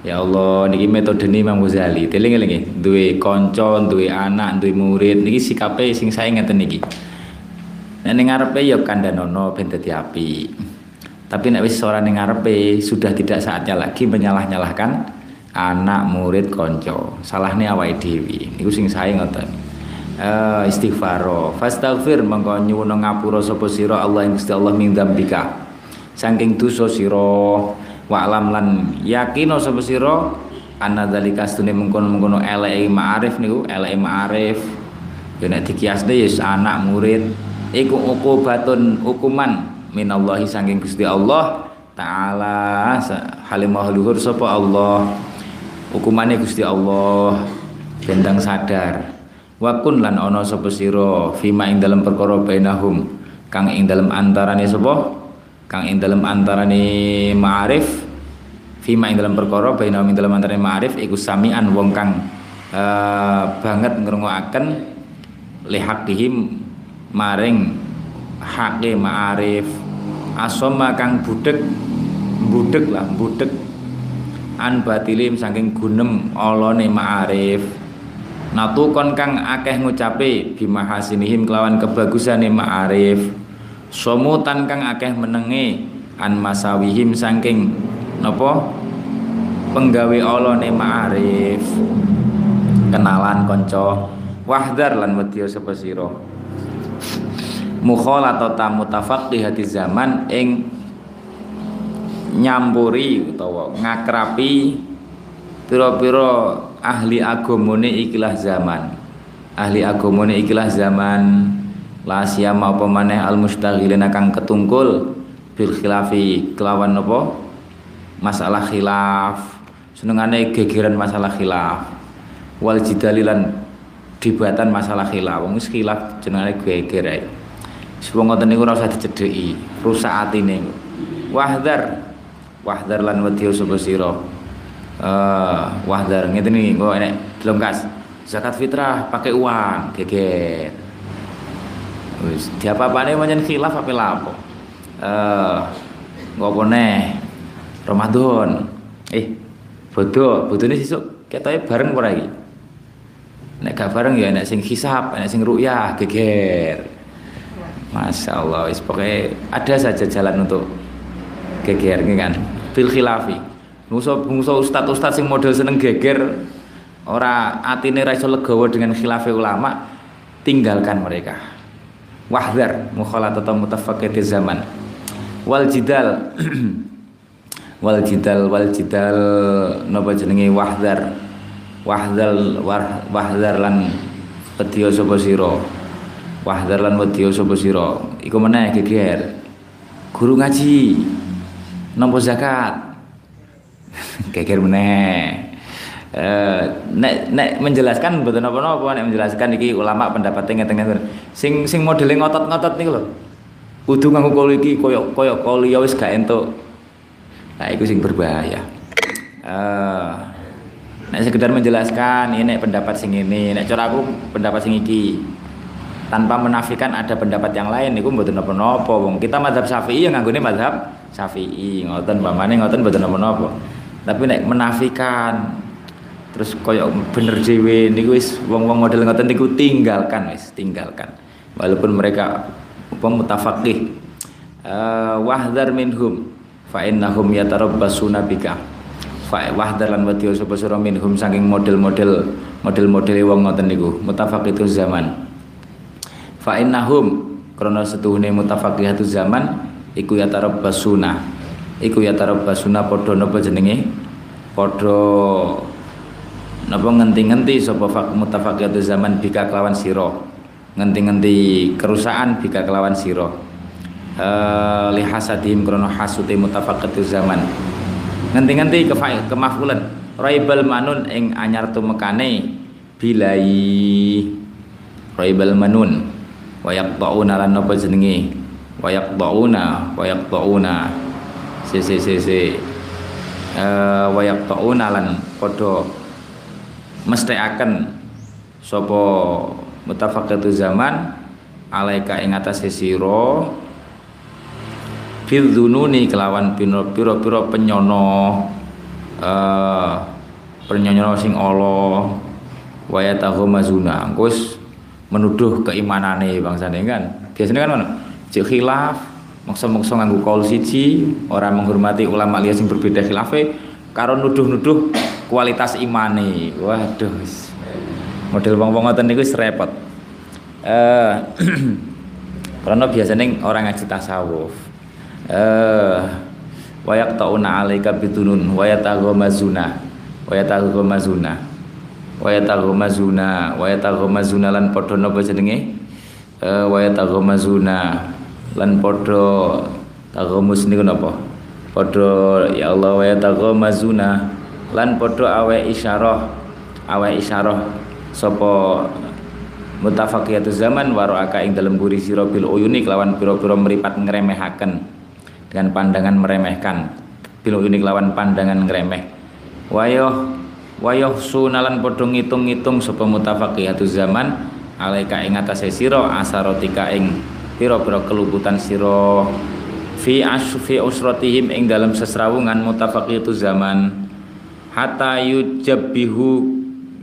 Ya Allah niki metode ini Imam Ghazali. Teling-elingi, duwe kanca, duwe anak, duwe murid niki sikape sing saya ngeten niki. Nek ning ngarepe ya kandhanono ben dadi api. Tapi nek wis ora ning ngarepe sudah tidak saatnya lagi menyalah-nyalahkan anak, murid, kanca. Salahne awake dhewe. Niku sing saya ngoten uh, istighfar fastaghfir mongko nyuwun ngapura sapa sira Allah ing Gusti Allah min dzambika saking dosa sira wa alam lan yakin sapa sira anna dzalika stune mengkono-mengkono eleke ma'arif niku eleke ma'arif. Ya nek dikiasne ya anak murid. Iku uqubatun hukuman minallahi saking Gusti Allah taala halimah luhur sapa Allah. Hukumane Gusti Allah bendang sadar. Wakun lan ono sapa sira fima ing dalam perkara bainahum kang ing dalam antarane sapa kang ing dalam antarane ma'arif fima ing dalam perkara baina ing dalam antarané ma'arif iku samian wong kang uh, banget ngrungokaken lihaqihim maring hake ma'arif. Asoma kang budek budek lah budek an batilim saking gunem olone ma'arif. Natukon kang akeh ngucape bimahasinihim kelawan kebagusane ma'arif somutan kang akeh menenge an masawihim saking napa? Penggawe olone ma'arif. Kenalan konco wahdar lan wedya sapa sira. Mukhalatata mutafaqqihati zaman ing nyampuri utawa ngakrapi pira-pira ahli agamane ikilah zaman. Ahli agamane ikilah zaman la siyama apa maneh al mustaghilina kang ketungkul bil khilafi kelawan apa? Masalah khilaf. Senengane gegeran masalah khilaf. Wal jidalilan dibatan masalah khilaf. Wong khilaf jenenge geger ae. Wong ngoten niku ora usah dicedheki rusak atine. Wahdar wahdar lan wedi sapa sira? Uh, wahdar ngeten iki kok enek delongkas zakat fitrah pakai uang geger wis. Diapa-apane pancen khilaf apa lapo? Eh ngopo neh Ramadan eh bodoh. Bodone sesuk ketoke bareng ora iki? Nek gak bareng ya nek sing hisab nek sing ru'yah geger. Masya Allah pokoknya ada saja jalan untuk geger kan? Fil khilafi. Musuh musuh ustad ustad sing model seneng geger ora atine ra iso dengan khilafi ulama tinggalkan mereka wahdar mukhalatata mutafaqqiti zaman. Wal jidal wal jidal wal jidal napa jenenge wahdar wahdal wahdar lan pedya sapa sira? Wahdar lan wedya sapa sira? Iku meneh geger guru ngaji nampa zakat. Geger meneh Uh, nek nek menjelaskan mboten napa-napa nek menjelaskan iki ulama pendapatnya ngeten-ngeten sing sing modele ngotot-ngotot niku lho kudu nganggo kol iki koyo koyo kol ya wis gak entuk Nah, itu sing berbahaya. Uh, nek sekedar menjelaskan ini pendapat sing ini, nek cara aku pendapat sing iki. Tanpa menafikan ada pendapat yang lain niku mboten napa-napa. Wong kita mazhab Syafi'i yang nganggone mazhab Syafi'i, ngoten pamane ngoten mboten napa-napa. Tapi nek menafikan terus koyok bener dhewe niku wis wong-wong model ngoten niku tinggalkan wis, tinggalkan. Walaupun mereka apa mutafaqih. Uh, wahdar minhum fa innahum yatarabbasuna bika fa wahdar lan wadya sapa sira minhum saking model-model model-model wong ngoten niku mutafaqitu zaman fa innahum krana setuhune mutafaqihatu zaman iku yatarabbasuna iku yatarabbasuna padha napa jenenge padha napa ngenti-ngenti sapa mutafaqihatu zaman bika kelawan sira? Ngenti-ngenti kerusakan bika kelawan sira. Uh, lihasadim krono hasute mutafaqatu zaman. Nganti-nganti ke kemafulan raibal manun ing anyar tumekane bilai. Raibal manun. Wayak tauna lan napa jenenge? Wayak tauna wayak tauna si si si si uh, wayak tauna lan padha mesti akan sapa mutafaqatu zaman alaika ing atase sira dununi kelawan piro-piro penyono uh, penyono sing Allah waya tahu mazuna. Ngkus menuduh keimanane bangsane kan? Biasanya kan mana cek khilaf maksa-maksa nganggo kaul siji orang menghormati ulama liya sing berbeda khilafe karo nuduh-nuduh kualitas imane. Waduh model wong-wong ngoten niku repot. Eh karena biasanya orang ngaji tasawuf eh wayak tauna alaika bitunun wayataghamazuna wayataghamazuna wayataghamazuna wayataghamazuna lan padha napa jenenge? Eh wayataghamazuna lan padha taghamus niku napa? Padha ya Allah wayataghamazuna lan padha awe isyarah awe isyarah sapa mutafaqiyatu zaman waraka ing dalem guri sira bil uyuni kelawan pira-pira mripat ngremehaken dengan pandangan meremehkan. Bil unik lawan pandangan ngremeh. Wayoh wayoh sunalan padha ngitung-ngitung sapa mutafaqihatu zaman alaika ing atase sira asarotika ing pira-pira keluputan sira. Fi asfi usratihim ing dalam sesrawungan mutafaqihatu zaman hatta yujabbihu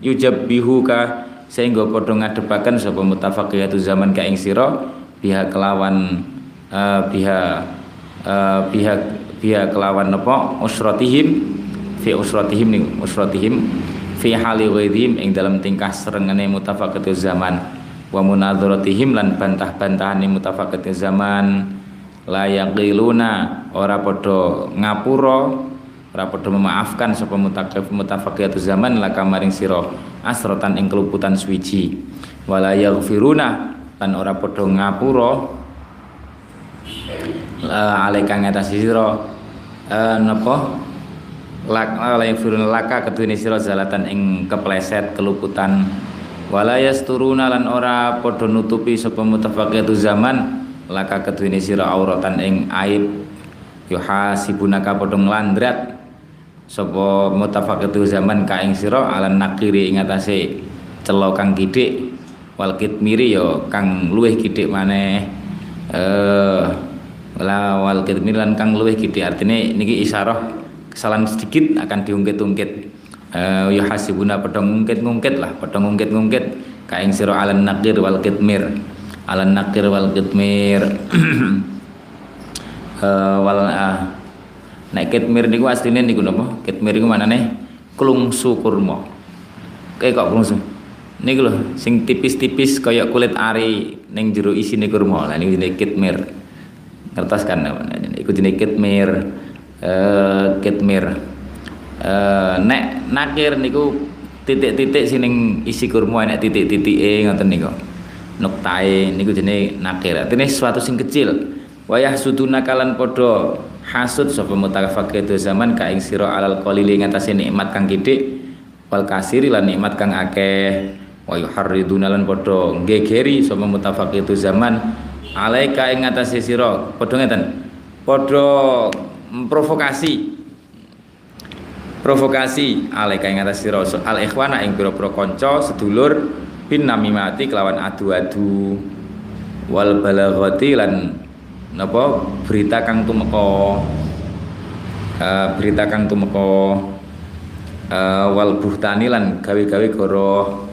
yujabbihu ka sehingga padha ngadepaken sapa mutafaqihatu zaman ka ing sira pihak kelawan uh, pihak uh, pihak kelawan napa? Usratihim fi usratihim ning usratihim fi hali ghairihim ing dalam tingkah serengane mutafaqatu zaman. Wa munadharatihim lan bantah-bantahane mutafaqatu zaman. La yaqiluna ora padha ngapura ora padha memaafkan sapa mutaqaf mutafaqatu zaman la kamaring sira asrotan ing keluputan suwiji. Wala yaghfiruna lan ora padha ngapura uh, alaika ngatasi sira uh, napa? Lak la yafirun laka kedune sira zalatan ing kepleset keluputan. Wala yasturuna lan ora padha nutupi sapa mutafaqatu zaman laka kedune sira auratan ing aib. Yuhasibunaka padha nglandrat sapa mutafaqatu zaman ka ing sira nakiri ing atase celo kang kidik wal kitmiri ya kang luweh kidik maneh. Eh wala wal kitmilan kang luwih gede artinya niki isyarah kesalahan sedikit akan diungkit-ungkit. Uh, ya hasibuna padha ngungkit-ngungkit lah padha ngungkit-ngungkit. Kaing sira alan nakir wal kitmir. Alan nakir wal kitmir. Uh, wal uh, nek kitmir niku asline niku napa kitmir niku manane klungsu kurma. Kayak kok klungsu? Niku lho sing tipis-tipis kaya kulit ari ning jero isine kurma. Lah niku jenenge kitmir kertas kan? Ikut jenis kitmir uh, kitmir uh, nek nakir niku titik-titik sining isi kurma nek titik-titik e ngoten niku. Nuktae niku jenis nakir. Artinya sesuatu sing kecil. Wayah suduna kalan podo hasud sapa mutafaqih zaman ka ing sira alal qalili ngatasé nikmat kang gedhe wal kasiri lan nikmat kang akeh. Wa yuharriduna lan padha gegeri sapa mutafaqih zaman alaika ing atase sira padha ngeten? Padha provokasi provokasi alaika ing atase sira al ikhwana ing pira-pira kanca sedulur bin namimati kelawan adu-adu. Wal balaghati lan napa? Berita kang tumeka uh, berita kang tumeka uh, wal buhtani lan gawe-gawe goroh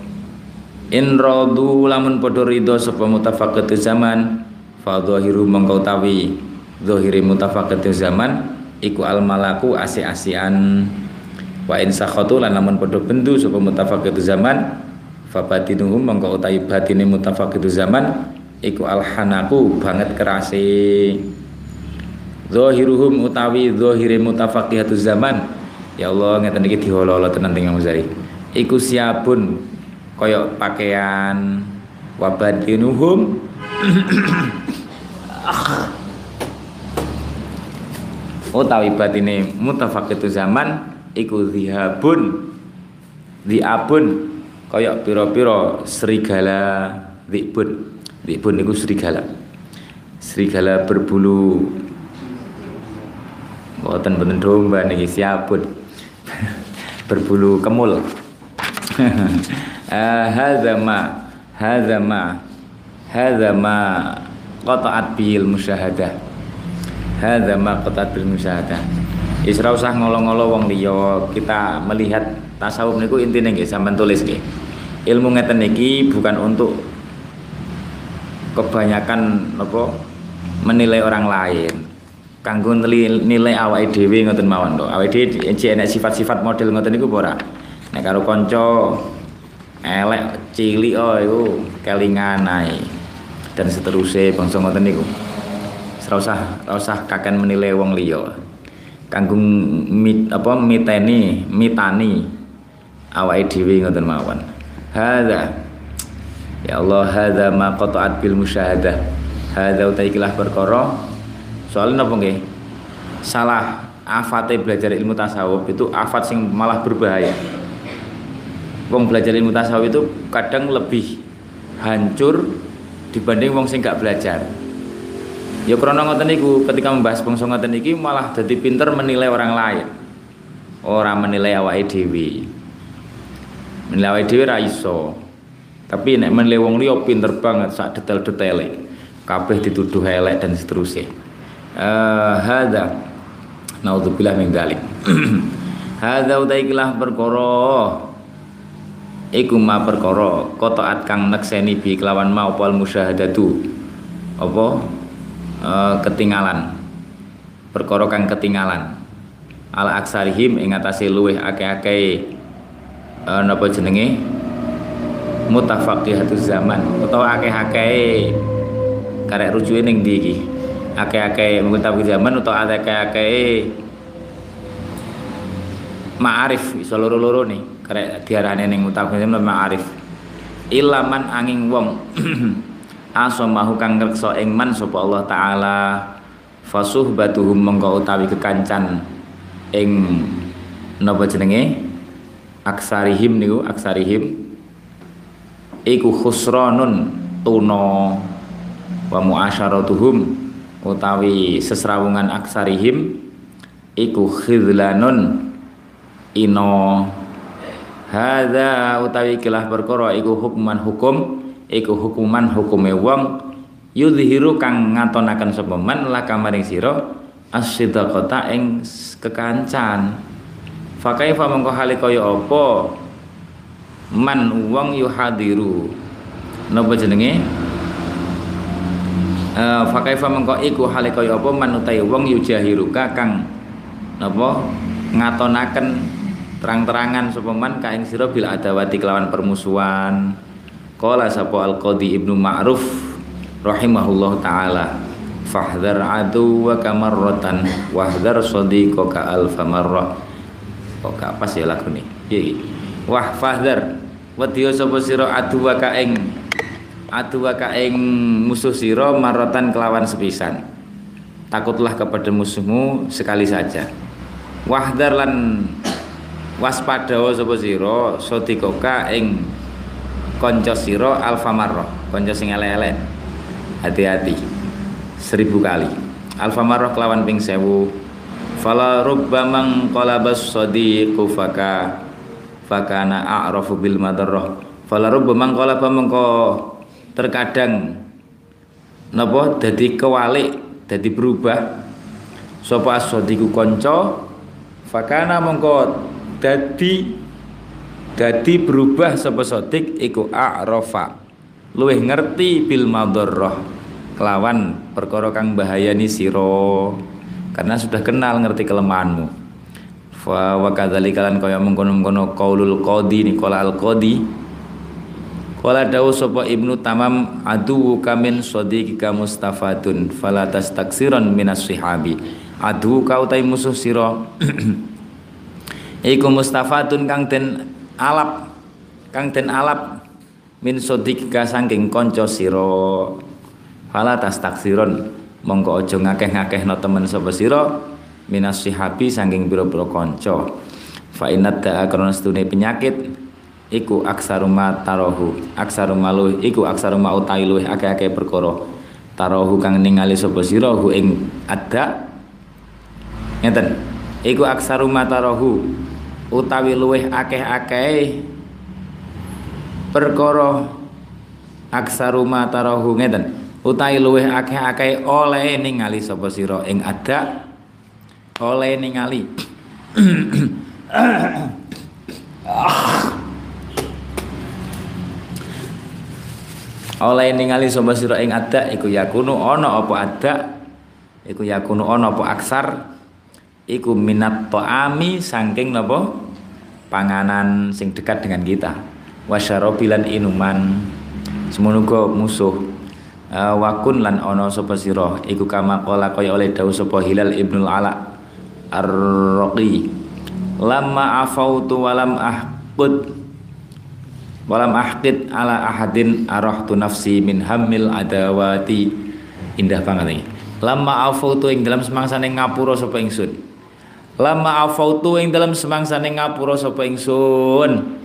in radu lamun padha ridho sapa mutafaqatu zaman fa mengkau tawi dhahiri mutafaqatu zaman iku al malaku asi-asian wa in sakhatu lan lamun padha bendu sapa mutafaqatu zaman fa batinuhum mengkau utawi batine mutafaqatu zaman iku al hanaku banget kerase zahiruhum utawi zahire mutafaqihatu zaman. Ya Allah ngeten iki dihololo tenan teng Muzari iku siapun koyok pakaian wabadinuhum. Utawi batine mutafaqitu zaman iku zihabun. Diabun koyok piro-piro serigala dibun dibun iku serigala. Serigala berbulu. Boten boten domba niki siapun. Berbulu kemul. Hadza ma hadza ma hadza ma qata'at bil musyahadah. Hadza ma qata'at bil musyahadah. Isra usah ngolo-ngolo wong liya kita melihat tasawuf niku intine nggih sampean tulis nggih. Ilmu ngeten niki bukan untuk kebanyakan apa menilai orang lain. Kanggo nilai awake dhewe ngoten mawon to awake dhewe sifat-sifat model ngoten niku ora? Nek karo kanca elek cilik oh iku kelingan ae dan seterusnya bangsa ngoten niku. Ora usah ora usah kaken menilai wong liya. Kanggo mit apa miteni mitani awake dhewe ngoten mawon. Hadza ya Allah hadza ma qata'at bil musyahadah hadza utaikilah perkara soalnya napa nggih salah afate belajar ilmu tasawuf itu afat sing malah berbahaya wong belajar ilmu tasawuf itu kadang lebih hancur dibanding wong sing gak belajar Ya krana ngoten niku ketika membahas bangsa ngoten iki malah jadi pinter menilai orang lain. Orang menilai awake dhewe. Menilai awake dhewe ra iso. Tapi nek menilai wong liya pinter banget sak detail-detaile. Kabeh dituduh elek dan seterusnya. Eh uh, hadza. Naudzubillah min hadza utaikilah perkara. Iku ma perkara. Kotaat kang nekseni bi kelawan ma opal musyahadatu apa? Uh, ketinggalan perkara kang ketinggalan ala aksarihim ing atase luweh akeh-akeh uh, napa jenenge mutafaqihatuz zaman. Utawa akeh-akeh karek rujuke ning ndi iki? Akeh-akeh mutafaqih zaman utawa akeh-akeh ma'arif iso loro-loro nih. Karek diarani ning mutafaqih zaman ma'arif. Ilaman angin wong asamahu kang ngreksa ing man sapa Allah taala. Fasuhbatuhum mengko utawi kekancan ing napa jenenge? Aksarihim niku aksarihim iku khusranun tuna wa muasyaratuhum utawi sesrawungan aksarihim iku khidlanun ino. Hadza utawi kilah perkara iku hukman hukum iku hukuman hukume wong yudhiru kang ngatonaken sapa man laka maring sira as-sidaqata ing kekancan. Fa kaifa mengko hale kaya apa man wong yuhadiru. Napa jenenge? Uh, fa kaifa mengko iku hale kaya apa? Man utahe wong yujahiruka kang napa? Ngatonaken terang-terangan sapa man ka ing sira bil adawati kelawan permusuhan. Qala sapa Al-Qadi Ibnu Ma'ruf rahimahullah taala fahdhar aduwaka marratan wahdhar sadiqaka alfa marrah kok gak pas ya lagu nih iki wah fahdhar wedya sapa sira? Aduwaka ing aduwaka ing musuh sira marratan kelawan sepisan. Takutlah kepada musuhmu sekali saja. Wahdhar lan waspada sapa sira? Sadiqaka ing konco siro alfa marroh konco sing elek-elek. Hati-hati. Seribu kali. Alfa marroh kelawan ping sewu. Fala rubba mang qalabas sadiqu faka fakana a'rafu bil madarrah. Fala rubba mang qalaba mengko terkadang napa dadi kewalik dadi berubah. Sapa as-sadiqu konco fakana mengko dadi dadi berubah sapa sodik iku a'rafa. Luwih ngerti bil madharrah kelawan perkara kang bahayani sira. Karena sudah kenal ngerti kelemahanmu fa wa kadzalika lan kaya mengkono-mengkono qaulul qadi Nikola al qadi Kala dawu sapa Ibnu Tamam adu kamin sadiqika mustafadun fala tastaksiran minas sihabi. Adu kau utai musuh sira. Iku mustafadun kang den alap kang den alap min sodika saking konco siro fala tas taksiron mongko ojo ngakeh no temen sapa siro minas sihabi saking biro-biro konco fa inat da krana stune penyakit iku aksaruma tarohu aksaruma luh iku aksaruma utai luh akeh-akeh perkara. Tarohu kang ningali sapa sira hu ing ada ngeten. Iku aksaruma tarohu utawi luweh akeh-akeh perkara aksaruma tarahu. Ngeten. Utawi luweh akeh-akeh oleh ningali sapa sira ing ada oleh ningali. Oleh ningali sapa sira ing ada iku yakunu ana apa ada iku yakunu ana apa aksar? Iku minat to'ami saking napa? Panganan sing dekat dengan kita. Wasyarobilan inuman. Semono musuh uh, wakun lan ono sapa sira. Iku kama kaya oleh dawuh sapa Hilal Ibnul Ala Ar-Raqi. Lamma afautu walam ahqud walam ahqid ala ahadin arahtu nafsi min hamil adawati. Indah banget ini. Lama afautu ing dalam semangsane ngapura sapa ingsun. Lama afautu ing dalam semangsane ngapura sapa ingsun.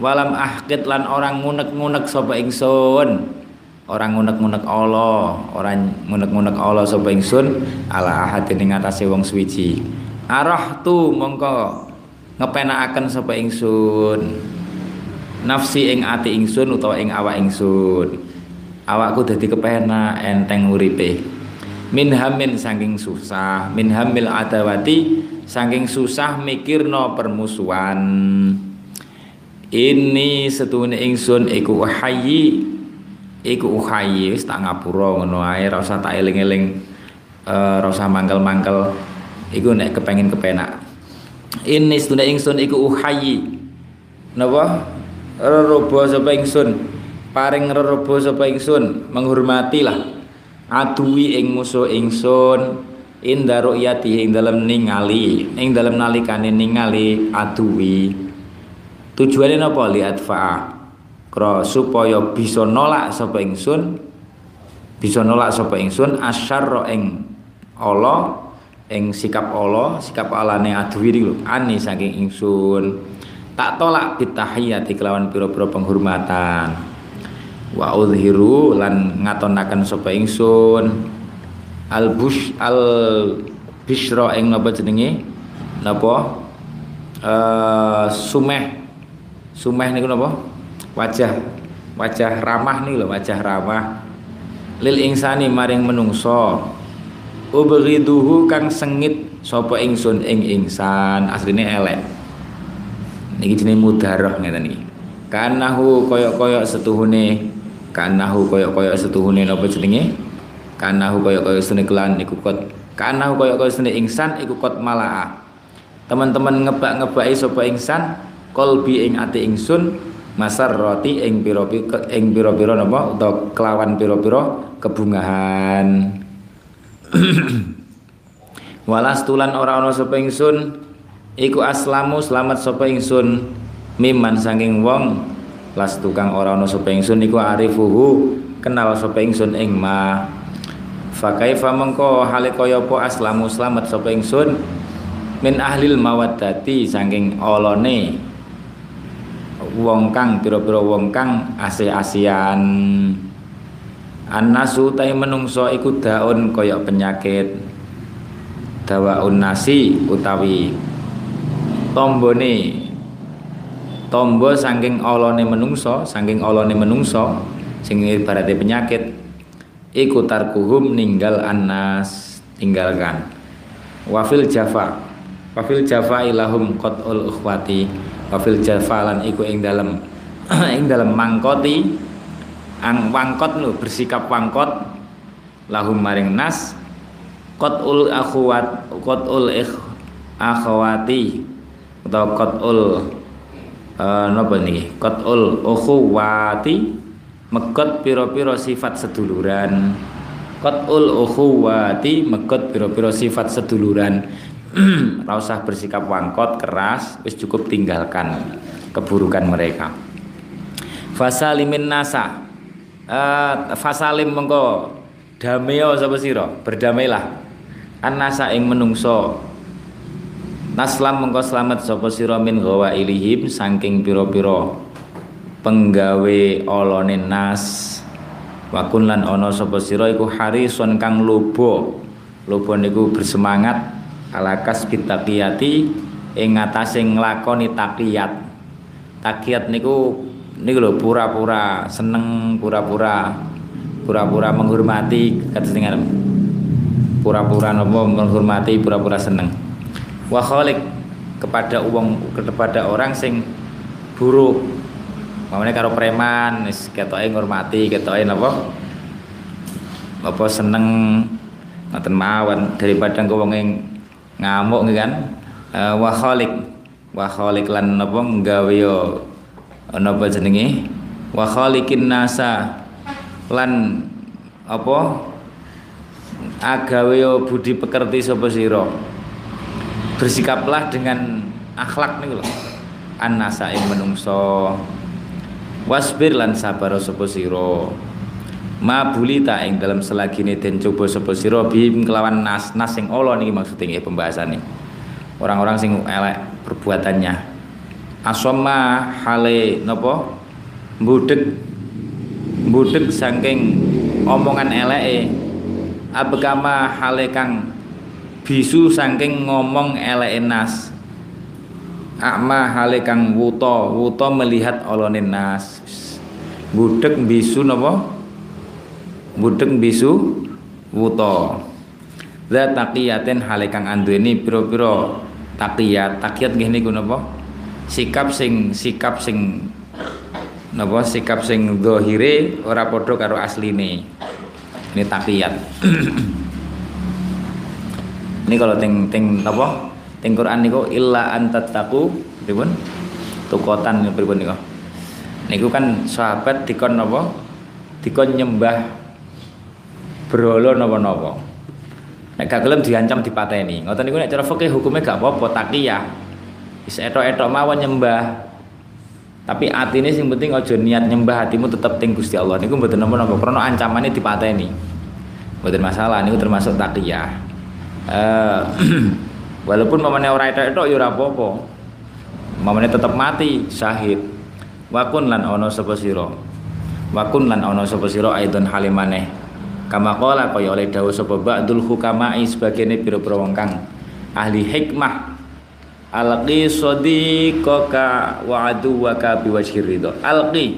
Walam ahqit lan orang ngunek-ngunek sapa ingsun orang ngunek-ngunek Allah orang ngunek-ngunek Allah sapa ingsun ala ahadin ing atase wong suwiji. Arah tu mongko ngepenakaken sapa ingsun. Nafsi ing ati ingsun utawa ing awak ingsun. Awakku dadi kepenak enteng uripe. Min hamin saking susah min hamil adawati saking susah mikirno permusuhan. Ini setune ingsun iku hayyi iku uhayi tak ngapura ngono ae ora usah tak eling-eling ora usah mangkel-mangkel. Iku nek kepengin kepenak. Ini sedune ingsun iku uhayi napa? Rerobo sapa ingsun? Paring rerobo sapa ingsun? Menghormatilah. Aduwi ing musuh ingsun. Inda ru'yati ing dalem ningali. Ing dalem nalikane ningali aduwi tujuane napa? Li adfa'a kro supaya bisa nolak sapa ingsun bisa nolak sapa ingsun asyarra ing Allah ing sikap Allah sikap alane adwi lho ani saking ingsun. Tak tolak bitahiyati kelawan pira-pira penghormatan. Wa udhiru lan ngatonaken sapa ingsun. Al bush al bishra ing napa jenenge? Napa? Uh, sumeh. Sumeh niku napa wajah wajah ramah nih loh wajah ramah. Lil insani maring menungso. Ubghiduhu kang sengit sapa ingsun? Ing insan. Asline elek. Niki jenenge mudarah ngeten iki. Kanahu koyok-koyok setuhune kanahu koyok-koyok setuhune napa jenenge? Kanahu koyok-koyok setuhune kelan iku kot. Kanahu koyok-koyok setuhune insan iku kot malaa teman-teman ngebak-ngebaki sapa insan kolbi ing ati ingsun masar roti ing piro ing piro piro napa? Utawa kelawan piro piro kebungahan. Walas tulan ora ana sapa ingsun iku aslamu selamat sapa ingsun miman saking wong. Las tukang ora ana sapa ingsun iku arifuhu kenal sapa ingsun ing ma. Fakaifa mengko hale aslamu selamat sapa ingsun? Min ahlil mawaddati saking olone wong kang pira-pira wong kang asih-asian Anasu tai menungso iku daun koyok penyakit. Dawaun nasi utawi tombone. Tombo saking olone menungso saking olone menungso sing ibarate penyakit iku tarkuhum ninggal anas tinggalkan wafil jafa wafil jafa ilahum qat'ul ukhwati wafil jafalan iku ing dalam ing dalam mangkoti ang wangkot lu bersikap wangkot. Lahum maring nas. Ul akhwat ul ikh akhwati. Atau ul uh, napa niki? Ul ukhuwati. Megot piro-piro sifat seduluran. Ul ukhuwati megot piro-piro sifat seduluran Ora usah bersikap wangkot keras, wis cukup tinggalkan keburukan mereka. Fasalimin nasa. Uh, fasalim mengko dameo sapa sira? Berdamailah. An-nasa ing menungso. Naslam mengko selamat sapa sira min gawa ilihim saking pira-pira penggawe olone nas. Wakun lan ana sapa sira iku harison kang lobo. Lobo niku bersemangat alakas bitakiyati ing ngatasé nglakoni takiyat takiyat niku niku lho pura-pura seneng pura-pura pura-pura menghormati kata dengan pura-pura nopo menghormati pura-pura seneng. Wa khalik kepada uang kepada orang sing buruk. Mamane karo preman wis ketoke ngurmati ketoke napa apa seneng ngoten mawon. Daripada engko wong ngamuk kan? Uh, wa khaliq. Wa khaliq lan napa nggawe yo napa jenenge? Wa khaliqin nasa. Lan apa? Agawe yo budi pekerti sapa sira? Bersikaplah dengan akhlak niku lho. Annasa ing menungso. Wasbir lan sabar sapa sira ma bulita ing dalam selagine den coba sapa sira bim kelawan nas nas sing Allah niki maksudnya pembahasan nih orang-orang sing elek perbuatannya. Asoma hale nopo budek budek saking omongan eleke. Abekama hale kang bisu saking ngomong eleke nas. Akma hale kang wuta wuta melihat olone nas. Budek bisu napa budek bisu wuta. Za taqiyatin hale kang anduweni pira-pira taqiyat. Taqiyat nggih niku napa? Sikap sing sikap sing napa? Sikap sing zahire ora padha karo asline. Ini takiyat ini kalau ting ting apa ting Quran niku illa antattaqu pripun? Tukotan pripun niku? Niku kan sahabat dikon napa? Dikon nyembah berhala napa-napa nek gak gelem diancam dipateni. Ngoten niku nek cara fikih hukumnya gak apa-apa takiyah. Wis etok-etok mawon nyembah. Tapi ini sing penting aja niat nyembah hatimu tetap ting Gusti Allah. Niku mboten napa-napa krana ancamane dipateni. Mboten masalah niku termasuk takiyah. Uh, walaupun mamane ora etok-etok ya ora apa-apa. Mamane tetap mati syahid. Wakun lan ono sapa wakun lan ono sapa sira aidon halimane kama qala kaya oleh dawuh sapa ba'dul hukama'i sebagian pira-pira wong kang ahli hikmah Alqi sadiqaka wa aduwaka biwajhi ridho. Alqi.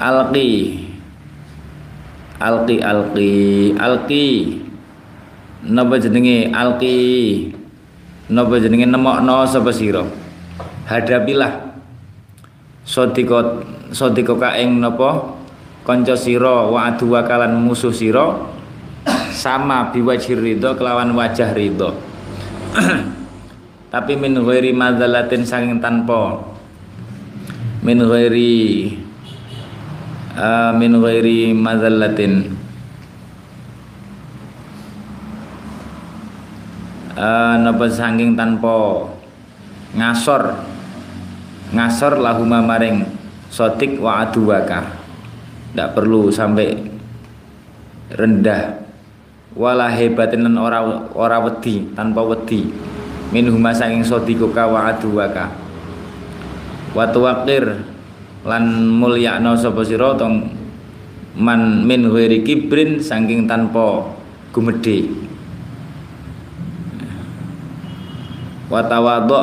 Alqi. Alqi alqi alqi. Napa jenenge alqi? Napa jenenge nemokno sapa sira? Hadapilah sadiqat sadiqaka ing napa kanca sira wa aduwaka lan musuh sira sama biwajhi ridho kelawan wajah ridho. tapi min ghairi madzalatin saking tanpa. Min ghairi uh, min ghairi madzallatin uh, napa saking tanpa? Ngasor. Ngasor lahuma maring sotik wa aduwaka tidak perlu sampai rendah. Wala hebatin ora ora wedi tanpa wedi. Min huma saking sodikoka wa aduwaka wa tuwakir lan mulyakno sapa sira tong man min ghairi kibrin saking tanpa gumedhe. Wa tawadhu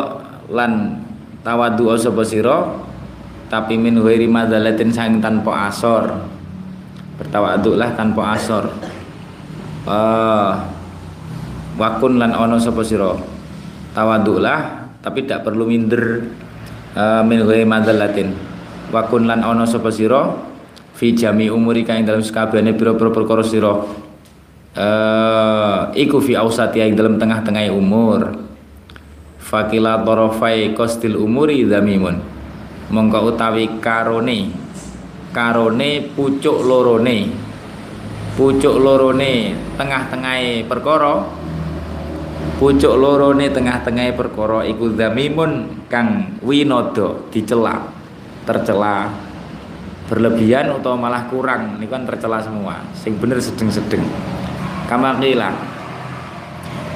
lan tawadu sapa sira tapi min ghairi madzalatin saking tanpa asor. Bertawaduklah tanpa asor. Uh, wakun lan ono sapa sira? Tawaduklah tapi tidak perlu minder uh, min ghairi madzalatin wa kun lan ana sapa sira? Fi jami umuri ing dalam sakabehane pira-pira perkara sira. Uh, iku fi ausati ing dalam tengah-tengah umur. Fakila tarafai qasdil umuri zamimun mongko utawi karone. Karone pucuk lorone. Pucuk lorone tengah-tengahe perkara. Pucuk lorone tengah-tengah perkara iku zamimun kang winodo dicela tercela berlebihan atau malah kurang. Ini kan tercela semua sing bener sedeng-sedeng. Kama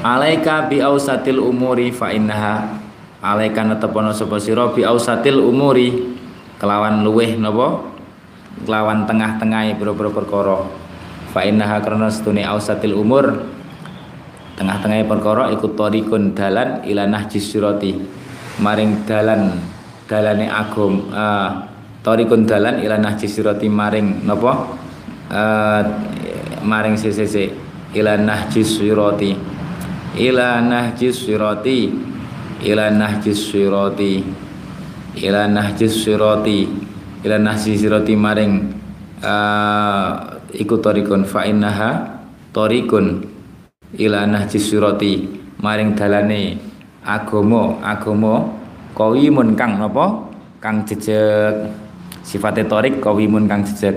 alaika bi ausatil umuri fa innaha alaika netepono sapa sira bi ausatil umuri. Kelawan luweh napa? Kelawan tengah-tengah boro-boro perkara. Fa innaha karena setune ausatil umur. Tengah-tengah perkara ikut torikun dalan ila nahjis sirati. Maring dalan dalane agom uh, torikun dalan ila nahjis sirati maring napa? Uh, maring CCC ila nahjis sirati. Ila ila nahjis sirati. Ila nahjis sirati. Ila nahjis sirati maring uh, ikut torikun. Fa innaha torikun. Ila nahjis surati maring dalane agama agama kawimun kang napa? Kang jejeg. Sifate torik kawimun kang jejeg.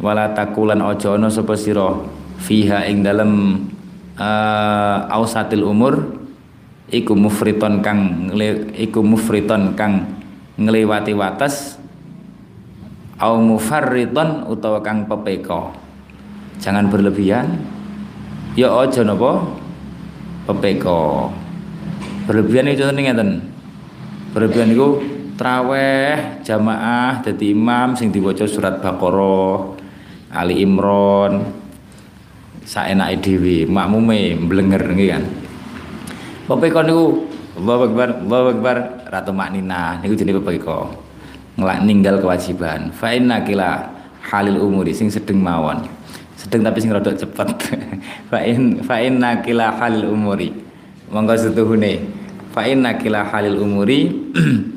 Wala takulan aja ana sapa sira? Fiha ing dalem uh, ausatil umur iku mufriton kang iku mufriton kang ngliwati wates au mufarriton utawa kang pepeko jangan berlebihan. Ya aja napa? Pepeko berlebihan itu ngeten. Berlebihan itu traweh jamaah dadi imam sing diwaca surat Baqarah, Ali Imran, saenake dhewe, makmume mblenger nggih kan. Bapak niku Allahu Akbar, Allahu Akbar ratu maknina niku jenenge bapak. Ngelak ninggal kewajiban. Fa inna kila halil umuri sing sedeng mawon. Sedeng tapi sing rada cepet. fa in fa kila halil umuri. Monggo setuhune. Fa inna kila halil umuri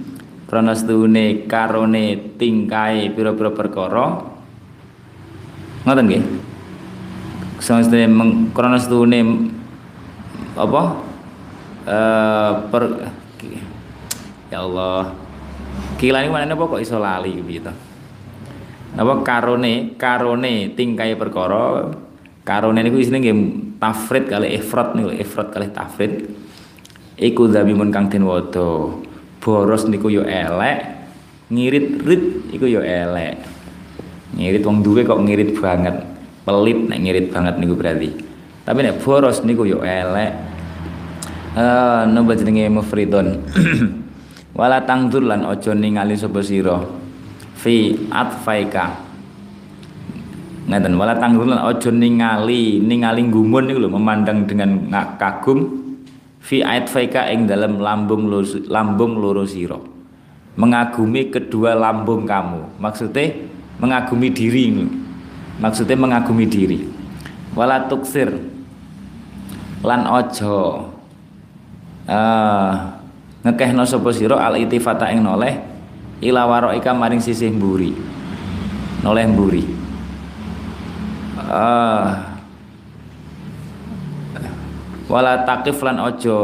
krana setuhune karone tingkai pira-pira perkara ngoten nggih semestune krana setuhune apa eh per ya Allah. Kila ini mana kok iso lali gitu? Apa karone karone tingkai perkara. Karone niku isine nggih tafrid kali ifrat niku ifrat kali tafrid. Iku zabimun kang den wada. Boros niku yo elek ngirit rit iku yo elek. Ngirit wong duwe kok ngirit banget. Pelit nek ngirit banget niku berarti. Tapi nek boros niku yo elek eh uh, napa jenenge mufridun. Wala tangdur lan aja ningali sapa sira. Fi atfaika. Ngeten wala tangdur lan aja ningali ningali gumun niku lho memandang dengan kagum. Fi atfaika ing dalam lambung lambung loro sira. Mengagumi kedua lambung kamu. Maksudnya mengagumi diri maksudnya mengagumi diri. Wala tuksir. Lan ojo uh, ngekehno sapa sira al itifata ing noleh ila waraika maring sisih mburi. Noleh mburi. Uh, wala takif lan ojo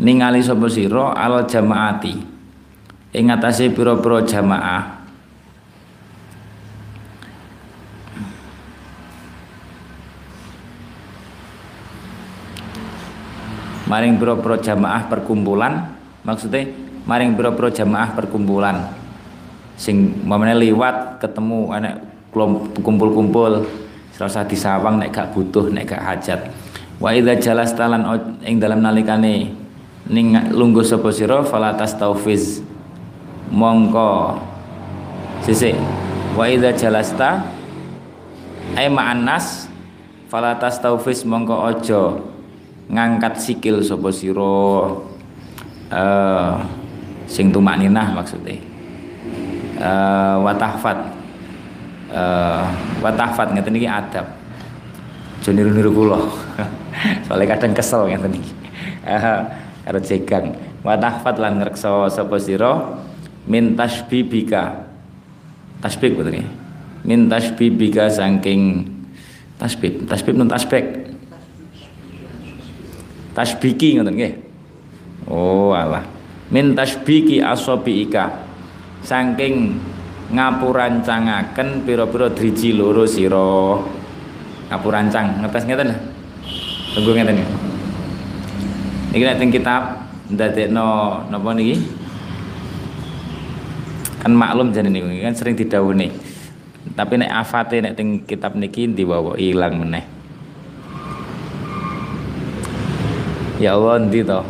ningali sapa sira al jamaati. Ing atase pira-pira jamaah maring pira-pira jamaah perkumpulan maksudnya maring pira-pira jamaah perkumpulan. Sing mamane liwat ketemu anak kumpul-kumpul serasa disawang nek gak butuh nek gak hajat. Wa idza jalasta lan ing dalam nalikane ning lungguh sapa sira fala tastaufiz. Mongko. Sisi wa idza jalasta ay ma'annas fala tastaufiz mongko aja ngangkat sikil sapa sira uh, sing tumakninah maksudnya uh, watahfat. Uh, watahfat ngeten iki adab. Aja niru-niru kula. Soalnya kadang kesel ngeten iki. Uh, karo jegang. Watahfat lan ngreksa sapa sira min tasbibika tasbih betul ya min tasbibika saking tasbih tasbih nun tasbih tasbiki ngoten nggih. Oh alah. Min tasbiki asabiika saking ngapurancangaken pira-pira driji loro sira. Ngapurancang ngetes ngeten tunggu ngeten. Niki nek teng kitab ndadekno napa niki? Kan maklum jane niku kan sering didhawuhi tapi nek afate nek teng kitab niki diwawa ilang meneh Ya Allah nanti toh.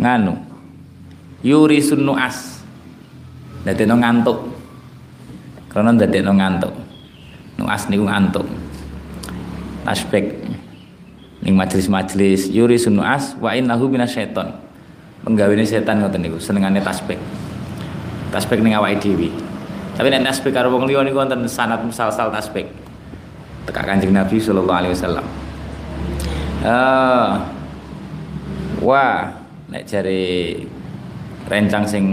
Nganu yuri nuas no ngantuk. Karena no ngantuk. Nuas niku ngantuk. Aspek ning majelis-majelis yuri nuas wa innahu minasyaiton. Penggawene setan ngoten niku senengane tasbih. Tasbih ning awake dhewe. Tapi nek tasbih karo wong liya niku wonten sanad musal-sal tasbih tekak kanjeng Nabi Sallallahu Alaihi Wasallam. Uh, wah nek cari rencang sing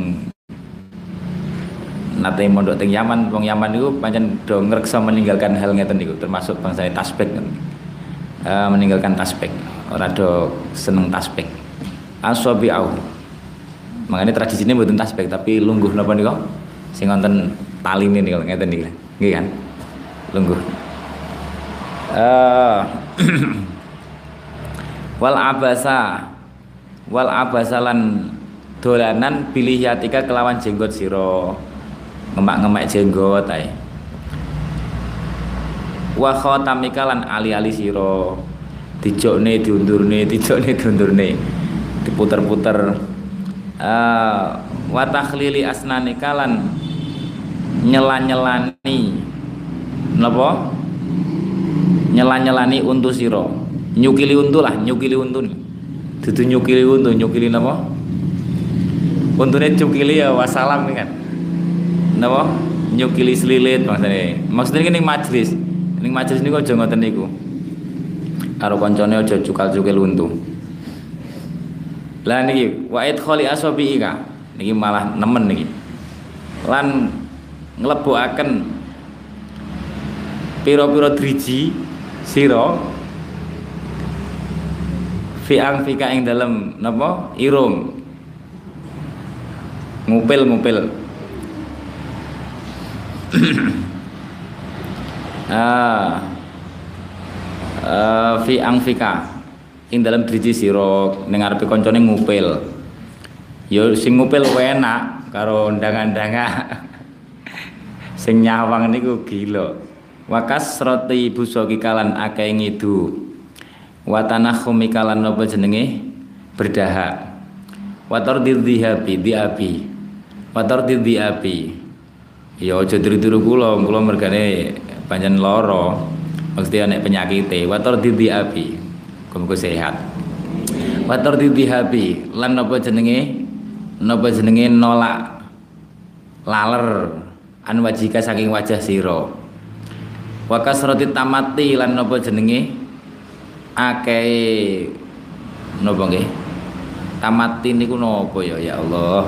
nate mondok teng Yaman wong Yaman niku pancen do ngreksa meninggalkan hal ngeten niku termasuk bangsa tasbih. Uh, meninggalkan tasbih. Ora do seneng tasbih. Asobi au makanya tradisinya bukan tasbih tapi lungguh napa niku? Sing wonten taline niku ngeten niku nggih kan? Lungguh uh, wal abasa wal abasalan dolanan pilih yatika kelawan jenggot siro ngemak-ngemak jenggot ay wa khatamika lan ali-ali sira. Dijokne diundurne dijokne diundurne. Diputer-puter. Uh, wa takhlili asnanika lan nyela-nyelani. Napa nyela-nyelani untu sira. Nyukili untu lah nyukili untu dudu nyukili untu nyukili napa? Untune cukili ya wassalam kan. Napa? Nyukili selilit maksudnya. Maksudnya ini majlis. Ini majlis niku aja ngoten niku. Karo koncone aja cukal-cukil untu. Lah niki wa idkhali asabi ika. Niki malah nemen niki. Lan nglebokaken pira-pira driji sira fi fika ing dalem napa? Irung. Ngupil-ngupil ah. Uh, fi angfika ing dalam driji sira ning arepe ngupil. Ya sing ngupil enak karo ndang-ndanga sing nyawang niku gila wakas roti buso kikalan akeh ngidu watanah khumikalan napa jenenge berdahak watar dihabi diabi Watar di api. Ya aja tiru-tiru kula, kula mergane pancen lara. Mesti ana penyakite. Watar di api. Kumpul sehat. Watar di api. Lan napa jenenge? Napa jenenge nolak laler an wajika saking wajah sira. Wa kasrati tamati lan napa jenenge? Akeh napa nggih? Tamati niku napa ya ya Allah.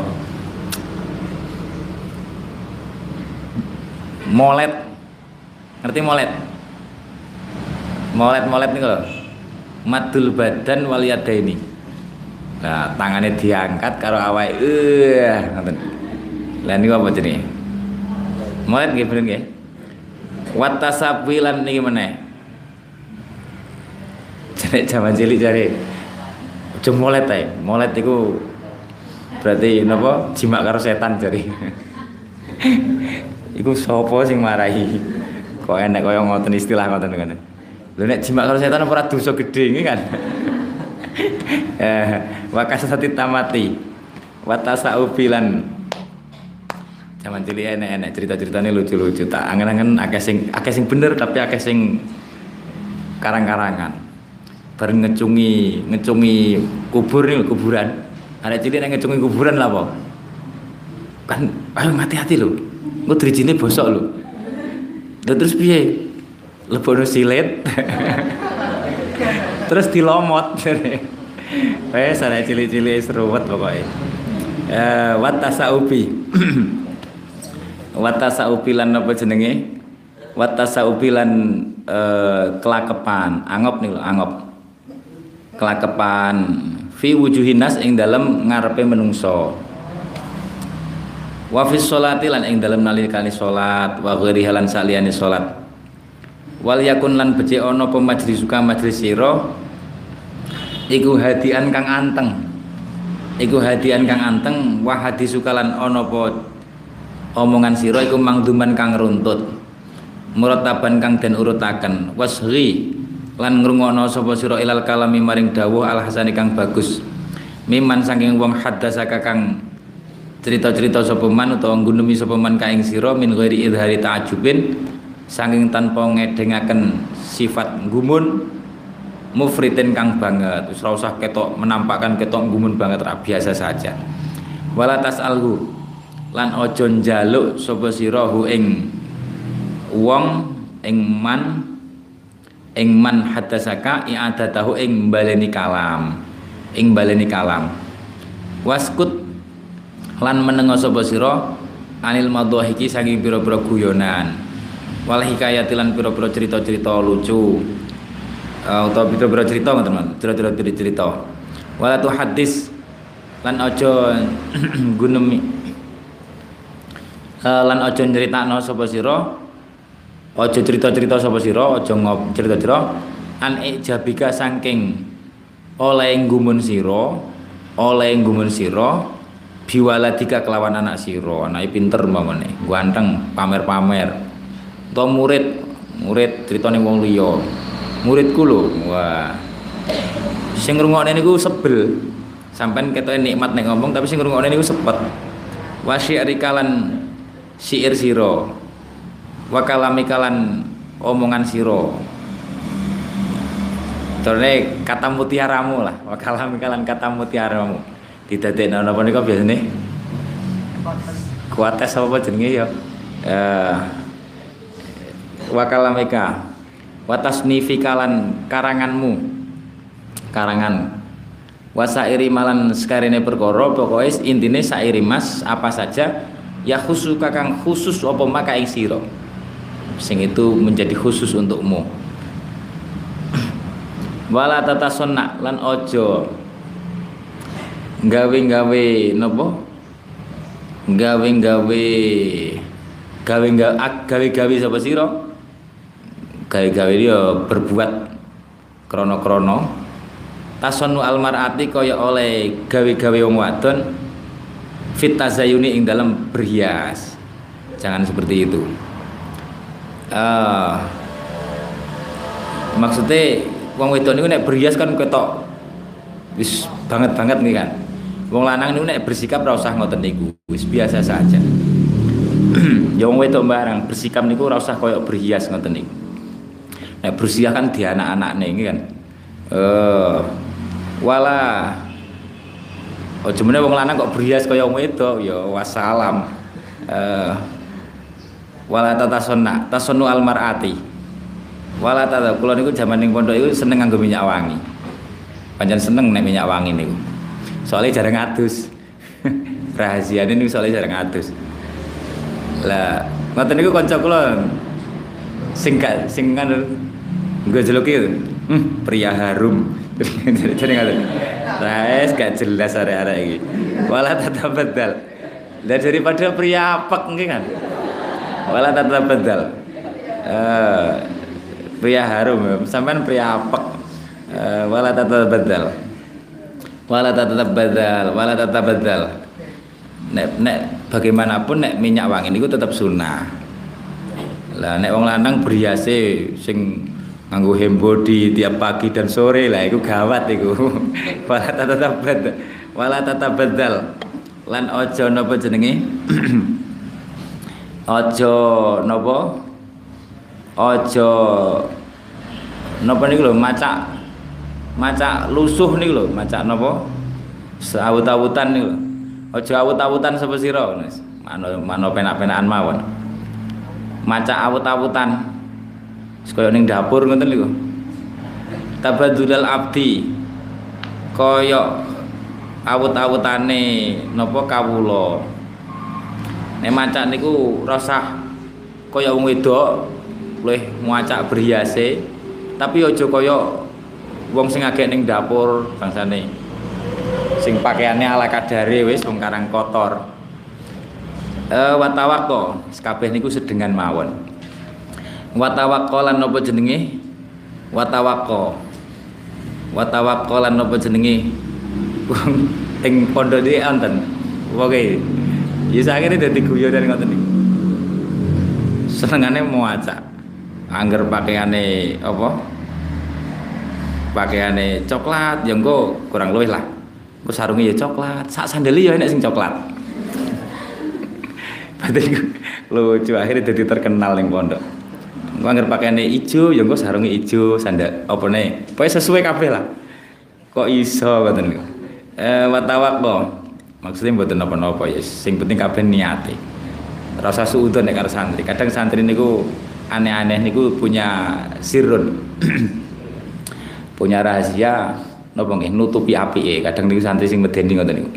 molet. Ngerti molet? Molet molet nih kalau madul badan wal ini nah tangannya diangkat karo awai eh ngoten. Niku apa jenenge? Molet nggih bener watasabilan niki meneh jare jaman cilik jare aja molet ae molet iku berarti napa jimak karo setan jare Iku sapa sing marahi? Kok enek kaya ngoten istilah ngoten ngoten. Lho nek jimat karo setan ora dosa gedhe iki kan. eh, wakasati tamati. Watasau bilan Zaman cilik enek-enek cerita-ceritane lucu-lucu tak angen-angen akeh sing bener tapi akeh karang-karangan. Bareng ngecungi ngecungi kubur nih kuburan. Ada cilik nek ngecungi kuburan lah apa? Kan ayo hati-hati lho. Engko drijine bosok lho. Lah terus piye? Lebono silet. terus dilomot. Eh sana cilik-cilik seruwet pokoknya. Eh watasaubi. watasaubi lan apa jenenge? Watasaubi lan eh, kelakepan, angop nih lho, angop. Kelakepan. Fi wujuhinas ing dalam ngarepe menungso. Wa fi sholati lan ing dalem nalikane salat wa ghairi halan saliyane salat wal yakun lan becik ana apa suka majlis sira? Iku hadian kang anteng. Iku hadian kang anteng wa hadisuka lan ana apa omongan sira iku mangduman kang runtut. Murataban kang den urutaken. Wasri lan ngrungokno sapa sira ilal kalami maring dawuh al hasani kang bagus. Miman saking wong hadasaka kang cerita-cerita sapa man utawa nggunemi sapa man kaing sira min ghairi idhari ta'ajubin saking tanpa ngedengaken sifat gumun mufritin kang banget. Wis ora usah ketok menampakkan ketok gumun banget biasa saja. Wala tasalhu lan aja njaluk sapa sira ing wong ing man ing man hadasaka i'adatahu ing baleni kalam ing baleni kalam. Waskut lan menengo sapa sira anil madhahiki saking pira-pira guyonan. Wal hikayati lan pira-pira cerita-cerita lucu. Uh, utawa pira-pira cerita ngoten cerita-cerita. Cerita wala tu hadis lan aja gunemi lan aja nyeritakno sapa sira? Aja cerita-cerita sapa sira aja ngop cerita-cerita. An ijabika saking oleh gumun sira oleh gumun sira biwaladika kelawan anak siro anak pinter mamane ganteng pamer-pamer. To murid murid critane wong liya. Muridku lho wah. Sing ngrungokne niku sebel. Sampean ketoke nikmat nek ngomong tapi sing ngrungokne niku sepet. Wasyi'ri kalan syair sira wa kalami kalan omongan sira Terus kata mutiaramu lah, wa kalami kalan kata mutiaramu. Didadekno napa nika biasane? Kuates apa jenenge ya? Eh wa kalamika wa tasnifikalan karanganmu karangan wasairi malan sekarine perkara pokoke intine sairi mas apa saja ya khusus kakang khusus apa maka ing sira? Sing itu menjadi khusus untukmu. Wala tatasonna lan ojo gawe-gawe napa? Gawe-gawe gawe-gawe gawe-gawe sapa sira? Gawe-gawe dia berbuat krono-krono tasonu almarati kaya oleh gawe-gawe wong wadon fit tazayuni ing dalam berhias. Jangan seperti itu. Uh, maksudnya wong wedon niku nek berhias kan ketok. Wis banget-banget nih kan. Wong lanang niku nek bersikap ora usah ngoten niku. Wis biasa saja. Ya wong wedok barang bersikap niku ora usah koyo berhias ngoten niku. Nek bersiah kan di anak-anak nih kan? Eh uh, wala Oh jemene wong lanang kok berhias kaya wong wedok ya wassalam. Eh wala tatasonna tasonu almarati. Wala tata kula niku jaman ning pondok iku seneng nganggo minyak wangi. Pancen seneng nek minyak wangi niku. Soalnya jarang adus. Rahasiane niku soalnya jarang adus. Lah ngoten niku kanca kula sing gak sing ngono nggo hmm, pria harum. Jadi ngoten. Rais gak jelas arek-arek iki. Wala tatabaddal. Dan daripada pria apek nggih kan. Wala tatabaddal. Eh pria harum sampean pria apek. Eh wala tatabaddal. Wala tatabaddal, wala tatabaddal. Nek nek bagaimanapun nek minyak wangi niku tetap sunnah. Lah nek wong lanang beriase sing nganggo hembody tiap pagi dan sore lah iku gawat iku. Wala tatabad wala tatabadal lan ojo napa jenenge? Ojo napa? Ojo napa niku lho macak macak lusuh niku lho macak napa? Sawut-awutan niku lho. Ojo awut-awutan sapa sira mano mano penak-penakan mawon. Macak awut-awutan kaya ning dapur ngoten niku. Tabadulal abdi. Kaya awut-awutane napa kawula. Nek macak niku rasah kaya wong wedok luwih muacak berhiase. Tapi aja kaya wong sing agek ning dapur bangsane. Sing pakaiannya ala kadare wis wong karang kotor. Eh watawako kabeh niku sedengan mawon watawakkolan napa jenenge? Watawakko. Watawakkolan napa jenenge? Ing pondok iki wonten. Oke ya sakjane dadi guyonan ngoten niku. Senengane maca angger pakaiane apa? Pakaiane coklat ya engko kurang luwih lah. Engko sarunge ya coklat. Sak sandali ya sing coklat. Berarti lucu akhirnya jadi terkenal ning pondok Engko anggar pakaiane ijo ya engko sarunge ijo, apa ne. Pokoke sesuai kabeh lah. Kok iso ngoten niku. Eh watawakko. Maksudnya mboten napa-napa ya, sing penting kabeh niate. Rasa suudon nek karo santri. Kadang santri niku aneh-aneh niku punya sirun. punya rahasia napa nggih nutupi apike. Kadang niku santri sing medeni ngoten niku.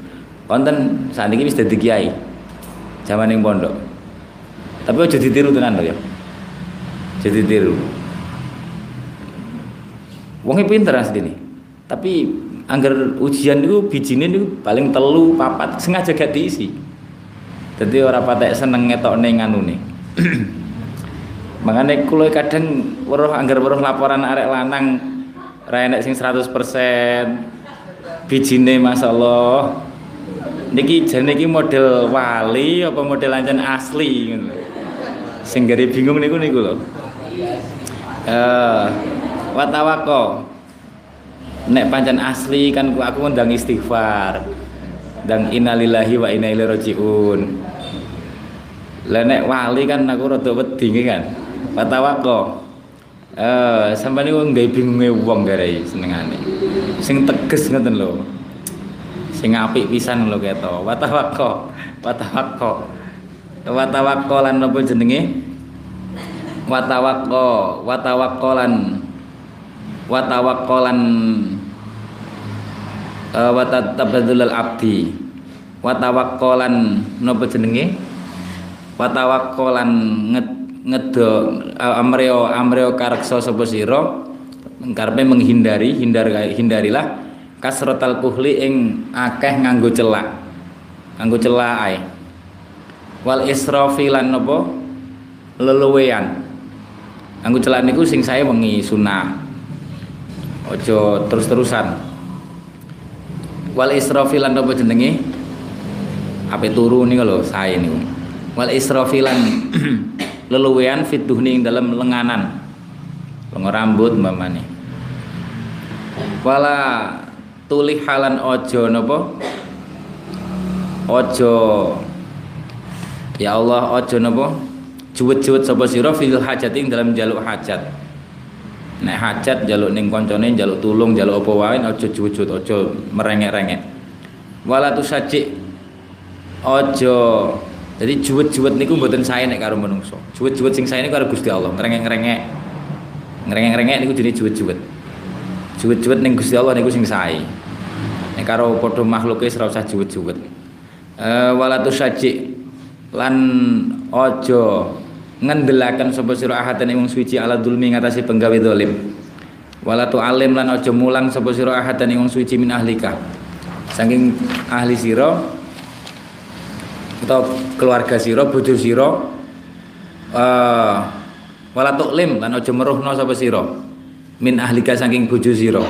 Wonten saniki wis dadi kiai. Zaman ning pondok. Tapi aja ditiru tenan lho ya jadi tiru wongnya pinter asli tapi anggar ujian itu bijine itu paling telu papat sengaja gak diisi. Jadi orang patek seneng ngetok neng anu nih makanya kulo kadang weruh anggar weruh laporan arek lanang renek sing 100% bijine masyaallah. Niki jane niki model wali apa model anjen asli sing bingung niku niku lho Eh, watawako. Nek pancen asli kan aku ngundang istighfar. Dan innalillahi wa inna ilaihi rajiun. Nek wali kan aku rada wedi kan. Watawako. Eh, sampeyan niku nggawe bingunge wong garai senengane. Sing teges ngoten lho. Sing apik pisan lho keto. Watawako. Watawako. Watawako lan napa jenenge? Watawako, watawakkolan watawakkolan uh, watatabadulal abdi. Watawakkolan napa jenenge? Watawakkolan nged, ngedo uh, amreo amreo kareksa sapa sira karepe menghindari hindar hindarilah kasratal kuhli ing akeh nganggo celak nganggo celak ae. Wal israfi lan leluwean Anggo celak niku sing saya wengi sunah. Ojo terus-terusan. Wal israfilan apa jenenge? Ape turu niku lho saya niku. Wal israfilan leluwean fituhni ing dalam lenganan. Lengo rambut mamane. Wala tulih halan ojo napa? Ojo Ya Allah ojo napa? Juwet-juwet sapa sira fil hajat ing dalam jaluk hajat. Nek hajat jaluk ning koncone jaluk tulung jaluk apa wae aja juwet-juwet aja merengek-rengek. Wala tusaji aja jadi juwet-juwet niku mboten saya nek karo menungso juwet-juwet sing saya niku karo Gusti Allah ngrengek-ngrengek. Ngrengek-ngrengek niku jenenge juwet-juwet juwet-juwet ning Gusti Allah niku sing sae. Nek karo padha makhluke ora usah juwet-juwet eh wala tusaji lan ojo ngendelaken sapa sira ahadan ing suci ala dulmi ngatasi penggawe dolim. Wala tu alim lan aja mulang sapa sira ahadan ing suci min ahlika. Saking ahli sira atau keluarga sira bojo sira uh, wala lim lan aja meruhno sapa sira min ahlika saking bojo sira.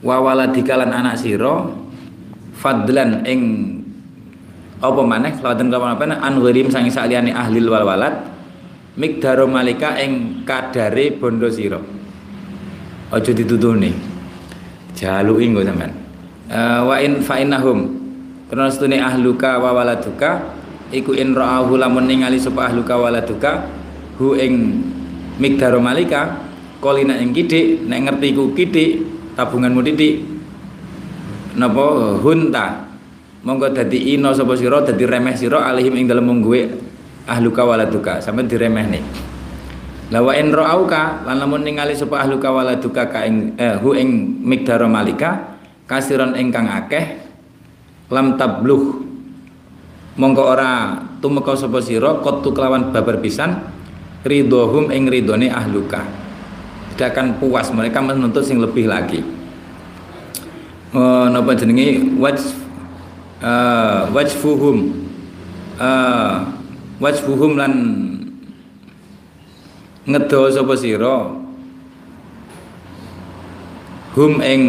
Wa waladika lan anak sira fadlan ing apa maneh? Lawan kelawan apa? An gharim sangi saliyane ahli wal walad mikdaro malika ing kadare bondo sira. Aja ditutune. Jaluki nggo sampean. Uh, wa in fa innahum. Karena setune ahluka wa waladuka. Iku in ra'ahu lamun ningali sapa ahluka waladuka hu ing mikdaro malika kolina ing kidik nek ngerti ku kidik tabunganmu titik napa? Hunta monggo dadi ino sapa sira dadi remeh sira alihim ing dalem mung ahluka waladuka sampeyan diremehne. La wa in ra'auka lan lamun ningali sapa ahluka waladuka ka ing eh, hu ing migdaro malika kasiron ingkang akeh lam tabluh. Mongko ora tumeka sapa sira kotu kelawan babar pisan ridhohum ing ridhone ahluka. Tidak akan puas mereka menuntut sing lebih lagi. Oh, napa jenenge wajh uh, wajfuhum. Uh, wajbuhum lan ngedo sapa sira? Hum ing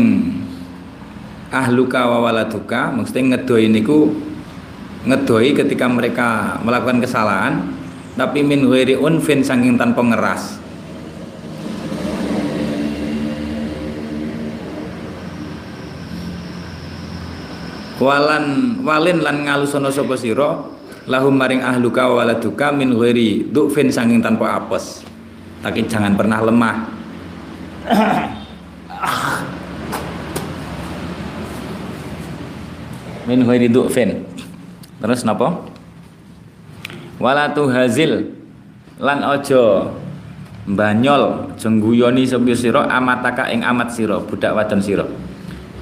ahluka wa waladuka maksudnya ngedoi niku ngedoi ketika mereka melakukan kesalahan tapi min ghairi unfin saking tanpa ngeras. Walan walin lan ngalusono sapa sira lahum maring ahluka wa waladuka min ghairi du'fin sanging tanpa apes. Tapi jangan pernah lemah. Min ghairi du'fin. Terus napa? Wala hazil. Lan ojo banyol jengguyoni sapa sira amataka ing amat sira budak wadon sira.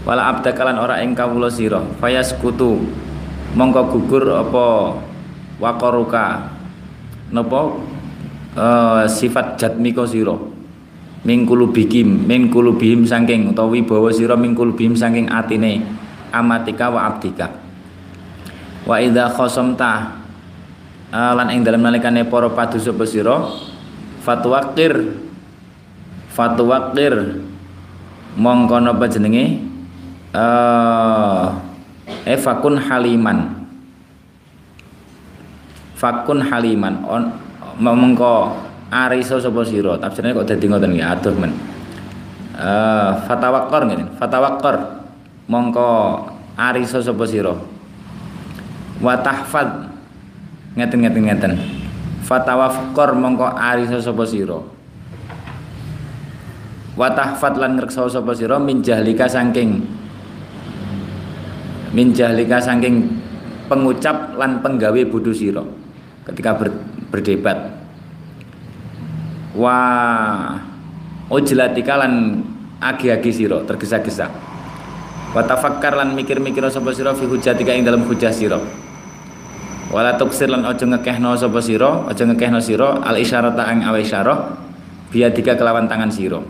Wala abdakalan ora ing kawula sira. Fayaskutu. Mongko gugur apa waqaruka napa? Uh, sifat jatmika sira. Min kulubihim min kulubihim saking utawa wibawa sira min kulubihim saking atine amatika wa abdika. Wa idza khasamta uh, lan ing dalem nalikane para padu sapa sira fatwaqir fatwaqir mongko napa jenenge? Uh, efakun haliman fakun haliman. On mengko ariso sapa sira? Tafsirnya kok dadi ngoten nggih aduh men. Uh, fatawakkar ngene. Fatawakkar mongko ariso sapa sira? Wa tahfad. Ngeten ngeten ngeten. Fatawakkar mongko ariso sapa sira? Wa tahfad lan ngreksa sapa sira? Min jahlika saking min jahlika saking pengucap lan penggawe bodho sira ketika ber, berdebat. Wa ujlatika lan agi-agi sira tergesa-gesa. Wa tafakkar lan mikir-mikir sapa sira fi hujatika ing dalam hujah sira. Wala tuksir lan aja ngekehno sapa sira aja ngekehno sira al isyarata ang awe isyarah biadika kelawan tangan sira.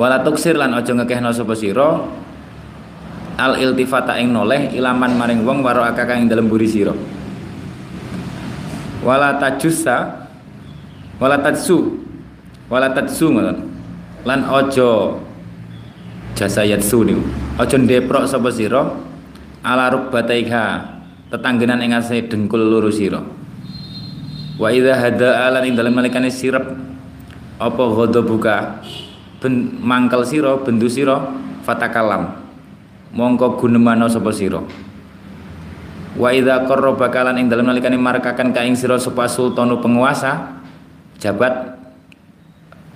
Wala tuksir lan aja ngekehno sapa sira al iltifata ing noleh ilaman maring wong waro akaka ing dalam buri sira wala tajussa wala tatsu wala tatsu ngoten. Lan ojo jasa yatsu niku. Aja ndeprok sapa sira? Ala rukbataiha tetanggenan ing ase dengkul loro sira. Wa idza hada alan ing dalem nalikane sirep apa buka ben mangkel sira bendu sira fatakalam mongko gunemano sapa sira wa idza qarraba kalan ing dalem nalikane markakan ka ing sira sapa sultanu penguasa jabat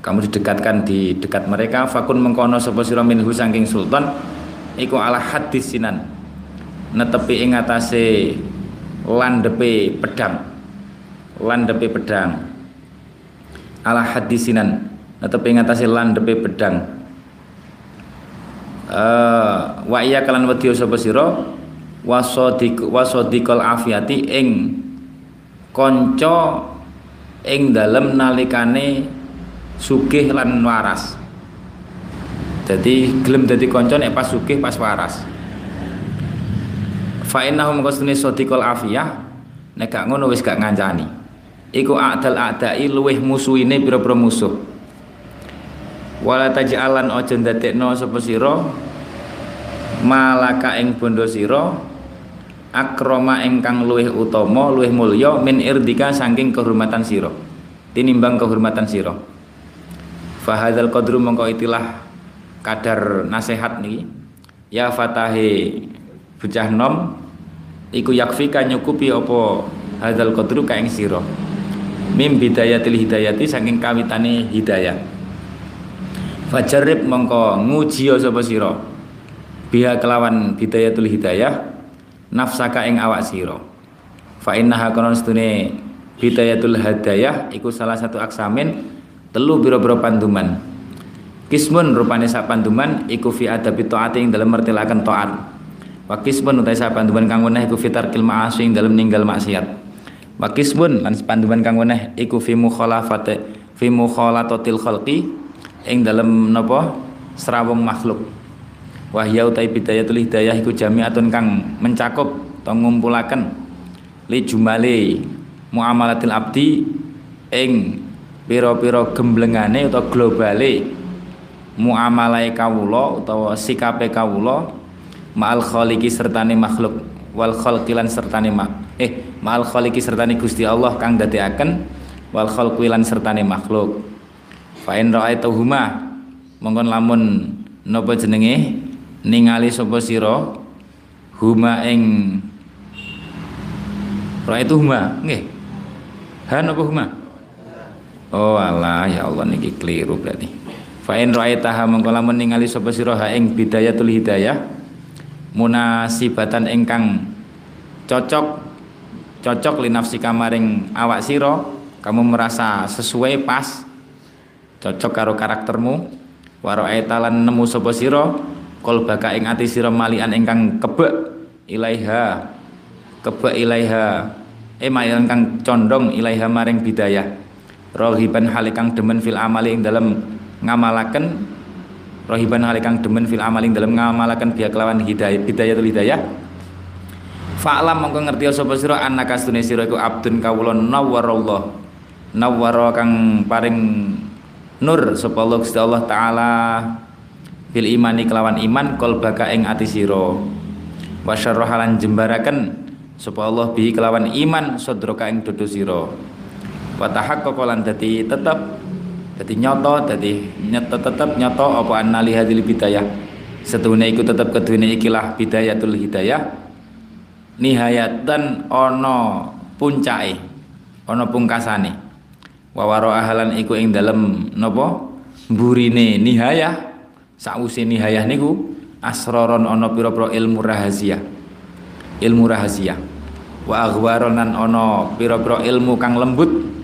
kamu didekatkan di dekat mereka fakun mengkono sapa sira minhu saking sultan iku ala hadis sinan netepi ing atase landepe pedang landepe pedang ala hadisinan netepi ing atase landepe pedang. Uh, wa iya kalan wedya sapa sira wasodik wasodikal afiati ing kanca ing dalem nalikane sugih lan waras. Jadi gelem dadi kanca nek pas sugih pas waras. Fa innahum sadiqul afiyah nek gak ngono wis gak ngancani. Iku a'dal a'dai luweh musuhine pira-pira musuh. Wala taj'alan aja ndadekno malaka ing bondo sira akroma ingkang luwih utama luwih mulya min irdika saking kehormatan sira. Tinimbang kehormatan sira. Fahadzal qadru mongko itilah kadar nasihat niki. Ya fatahe bocah nom iku yakfika nyukupi apa hadzal qadru ka ing sira. Mim bidayatil hidayati saking kawitane hidayah. Fajarib mongko nguji sapa sira. Biha kelawan bidayatul hidayah nafsaka ing awak sira. Fa innaha konon stune bidayatul hadayah iku salah satu aksamin telu biro-biro panduman. Kismun rupane sak panduman iku fi adabi taati ing dalem mertelaken taat. Wa kismun utai sak panduman kang weneh iku fitar tarkil ma'asi ing dalem ninggal maksiat. Wa kismun lan panduman kang weneh iku fi mukhalafate fi mukhalatatil khalqi ing dalem napa? Serawung makhluk wahya utai bidayatul hidayah iku jami'atun kang mencakup atau ngumpulaken li jumale muamalatil abdi ing pira-pira gemblengane utawa globale muamalai kawula utawa sikape kawula ma'al khaliqi sertane makhluk wal khalqilan sertane mak eh ma'al khaliqi sertane Gusti Allah kang dadekaken wal khalqilan sertane makhluk. Fa in ra'aituhuma mongkon lamun napa jenenge ningali sapa sira? Huma ing ra itu huma nggih. Han apa huma? Oh Allah ya Allah niki keliru berarti. Fa in ra'aitaha mengko lamun ningali sapa sira ha ing bidayatul hidayah munasibatan ingkang cocok cocok linafsi kamaring awak sira kamu merasa sesuai pas cocok karo karaktermu waro aitalan nemu sapa sira kol baka ing ati sira malian ingkang kebek ilaiha kebek ilaiha. Eh ingkang condong ilaiha maring bidayah. Rohiban halikang demen fil amali ing dalam ngamalaken rohiban halikang demen fil amali ing dalam ngamalaken biya kelawan hidayah bidayatul hidayah. Fa'lam mongko ngerti sapa sira annaka stune sira iku abdun kawula nawwarallah nawwara kang paring nur sapa Allah Gusti Allah taala bil imani kelawan iman baka ing ati sira wa syarrahalan jembaraken sapa Allah bihi kelawan iman sadraka ing dodo sira wa tahaqqaqa lan tetep dadi nyoto dadi nyoto tetep nyoto apa anna li hadil bidayah. Setune iku tetep kedune ikilah bidayatul hidayah. Nihayatan ana puncake ana pungkasane. Wa waro ahalan iku ing dalem napa burine nihayah sakwise nihayah niku asroron ana pira-pira ilmu rahasia ilmu rahasia wa aghwaronan ana pira-pira ilmu kang lembut.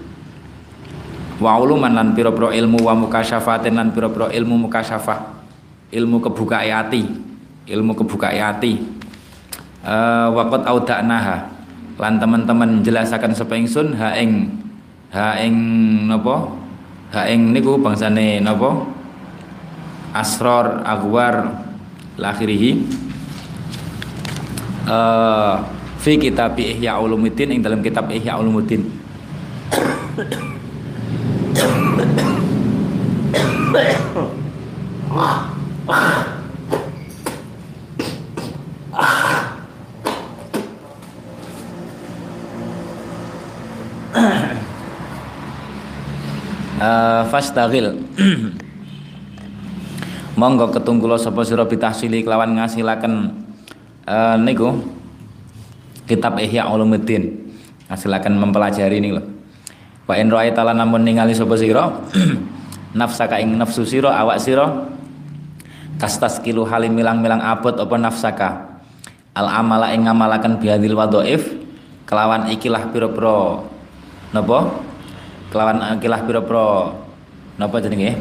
Wa uluman lan pira-pira ilmu wa mukasyafatin lan pira-pira ilmu mukasyafah. Ilmu kebuka hati ilmu kebuka hati uh, waqat auda'naha. Lan teman-teman jelasakan sapa ingsun ha ing ha ing napa? Ha ing niku bangsane napa asror agwar lakhirihi. Uh, fi kitab Ihya Ulumuddin ing dalam kitab Ihya Ulumuddin. Uh, monggo ketunggulo sapa sira bitahsili kelawan ngasilaken uh, niku kitab Ihya Ulumuddin. Ngasilaken mempelajari ini lho. Wa in ra'aita namun ningali sapa sira nafsaka ing nafsu sira awak sira tastas kilu halim milang-milang abot apa nafsaka? Al amala ing ngamalaken bihadil wadhaif kelawan ikilah pira-pira napa? Kelawan ikilah pira-pira napa jenenge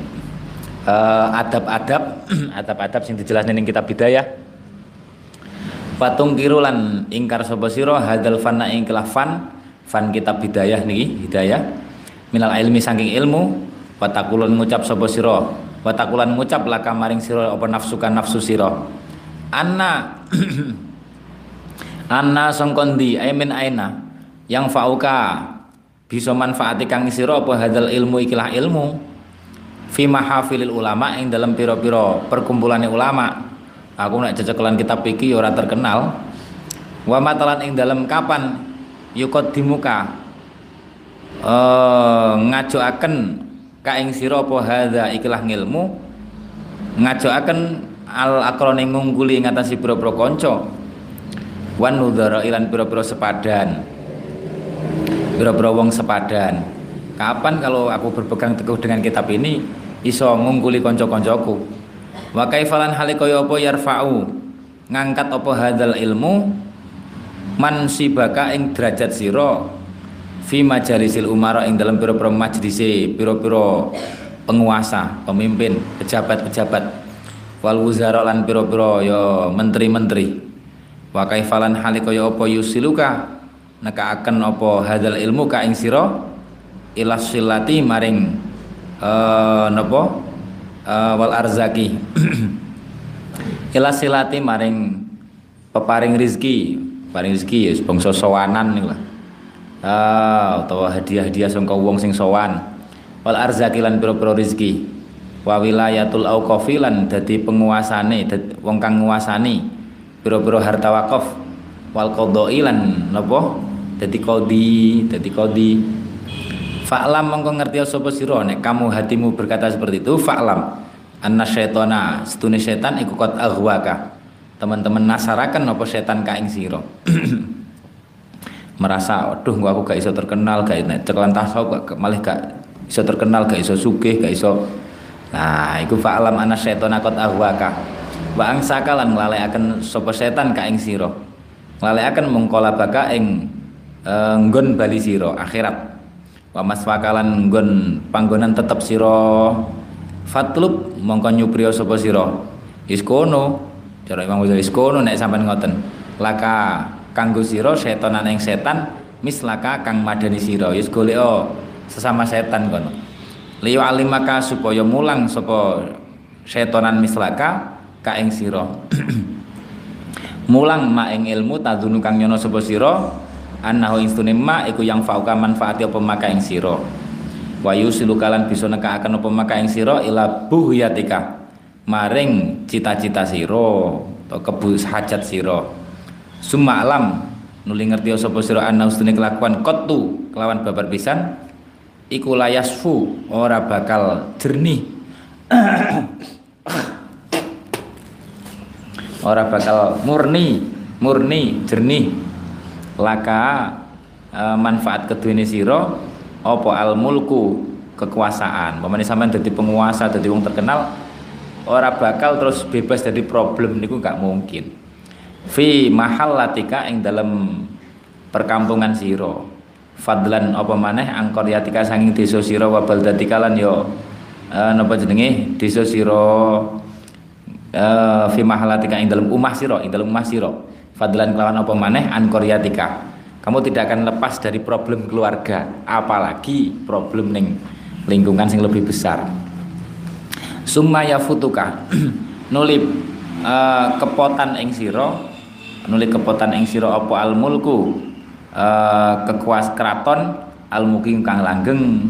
adab-adab adab-adab sing dijelasne ning kitab bidayah Patung kirulan ingkar sapa sira hadal fanna ing fan fan kitab bidayah niki hidayah. Minal ilmi saking ilmu watakulun ngucap sapa sira watakulan ngucap laka maring sira apa nafsukan nafsu sira. Anna anna sangkondi aimin aina? Yang fauka bisa manfaati kang sira apa hadal ilmu ikilah ilmu fi mahafilil ulama ing dalam piro-piro perkumpulan ulama. Aku nak cecekelan kitab iki ora terkenal. Wa matalan ing dalam kapan yukot dimuka uh, ngajoaken ka ing sira apa hadza ikilah ngilmu? Ngajoaken al akrone ngungguli ngatasi pira-pira kanca. Wan nudhara ilan pira-pira sepadan. Pira-pira wong sepadan kapan kalau aku berpegang teguh dengan kitab ini iso ngungkuli kanca-kancaku wa kaifalan hale kaya apa yarfa'u? Ngangkat apa hadzal ilmu? Man sibaka ing derajat sira? Fi majalisil umara ing dalam pira-pira majlise pira-pira penguasa, pemimpin, pejabat-pejabat. Wal wuzara lan pira-pira ya menteri-menteri. Wa kaifalan hali kaya apa yusiluka? Neka akan apa hadzal ilmu ka ing sira ila silati maring uh, napa uh, wal arzaki. Ila silati maring peparing rizki paring rizki ya bangsa sowanan nih lah. Ah utawa hadiah-hadiah sangka wong sing sowan. Wal arzaki lan pira-pira rezeki wa wilayatul auqafi lan dadi penguasane wong kang nguasani pira-pira harta wakaf. Wal qadai lan napa dadi qadi dadi qadi Fa'lam mongko ngerti sapa sira. Nek kamu hatimu berkata seperti itu fa'lam. Anna syaitana setune setan iku kot aghwaka. Teman-teman nasarakan apa setan ka ing sira. Merasa aduh gua aku gak iso terkenal gak nek cekelan tasawuf gak malah gak iso terkenal gak iso sugih gak iso. Nah iku fa'alam ana setan akot ahwaka wa angsakalan nglalekaken sapa setan ka ing sira. Nglalekaken mengkola baka ing e, nggon bali sira akhirat wa maswakalan nggon panggonan tetep sira. Fatlub mongko nyupriya sapa sira? Iskono cara Imam Ghazali iskono nek sampean ngoten. Laka kanggo sira setanan ing setan mislaka kang madani sira. Yus golek sesama setan kono. Liyo alimaka supaya mulang sapa setanan mislaka ka ing sira. Mulang ma ing ilmu tadunu kang nyono sapa sira annahu instune ma iku yang fauka manfaati apa maka ing sira. Wa yusilu kalan bisa nekakaken apa maka ing sira ila buhyatika. Maring cita-cita sira atau kebu hajat sira. Summa alam nuli ngerti sapa sira ana ustune kelakuan qattu kelawan babar pisan iku layasfu ora bakal jernih. Ora bakal murni murni jernih laka e, manfaat keduene sira apa al mulku kekuasaan. Pemane sampean dadi penguasa dadi wong terkenal ora bakal terus bebas dari problem niku gak mungkin. Fi mahal latika ing dalam perkampungan siro. Fadlan apa maneh? Angkor yatika sanging desa sira wa baldatika lan yo uh, napa jenenge? Desa sira uh, fi mahalatika ing dalam umah sira ing dalam umah sira fadlan kelawan apa maneh? Angkor yatika kamu tidak akan lepas dari problem keluarga apalagi problem ning lingkungan yang lebih besar. Summa yafutuka. Nulip uh, kepotan ing sira. Nulip kepotan ing sira apa? Al mulku uh, kekuas keraton. Almukim kang langgeng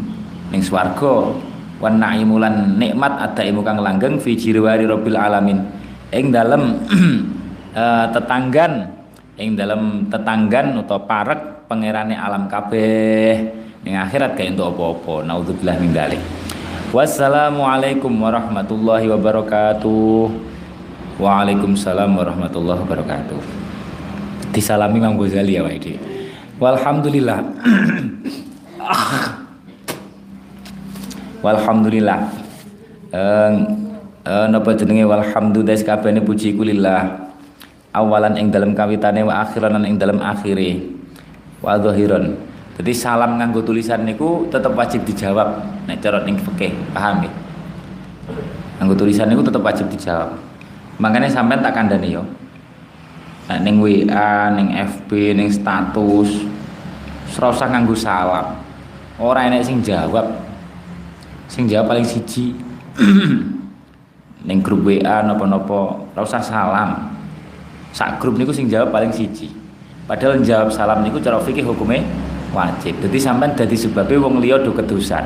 ning swarga. Wan naimulan nikmat ada imu kang langgeng fi jirwari rabbil alamin. Ing dalem uh, tetanggan ing dalem tetanggan utawa parek pangerane alam kabeh ing akhirat kaya untuk apa-apa naudzubillah min dzalik wassalamualaikum warahmatullahi wabarakatuh Waalaikumsalam warahmatullahi wabarakatuh disalami Imam Ghazali ya Pak Walhamdulillah. Walhamdulillah. Eh napa jenenge walhamdulillah kabehane puji kulillah. Awalan ing dalam kawitane wa akhiran ing dalam akhire. Wa zahiran. Jadi salam nganggo tulisan niku tetap wajib dijawab nek cara ning fikih, paham ya? Nganggo tulisan niku tetap wajib dijawab. Makanya sampean tak kandhani yo. Nah, ning WA, ning FB, ning status, usah nganggo salam. Ora enek sing jawab. Sing jawab paling siji. ning grup WA napa-napa, ora usah salam. Sak grup niku sing jawab paling siji. Padahal jawab salam niku cara fikih hukumnya wajib. Jadi sampean dadi sebabnya wong liya do kedusan.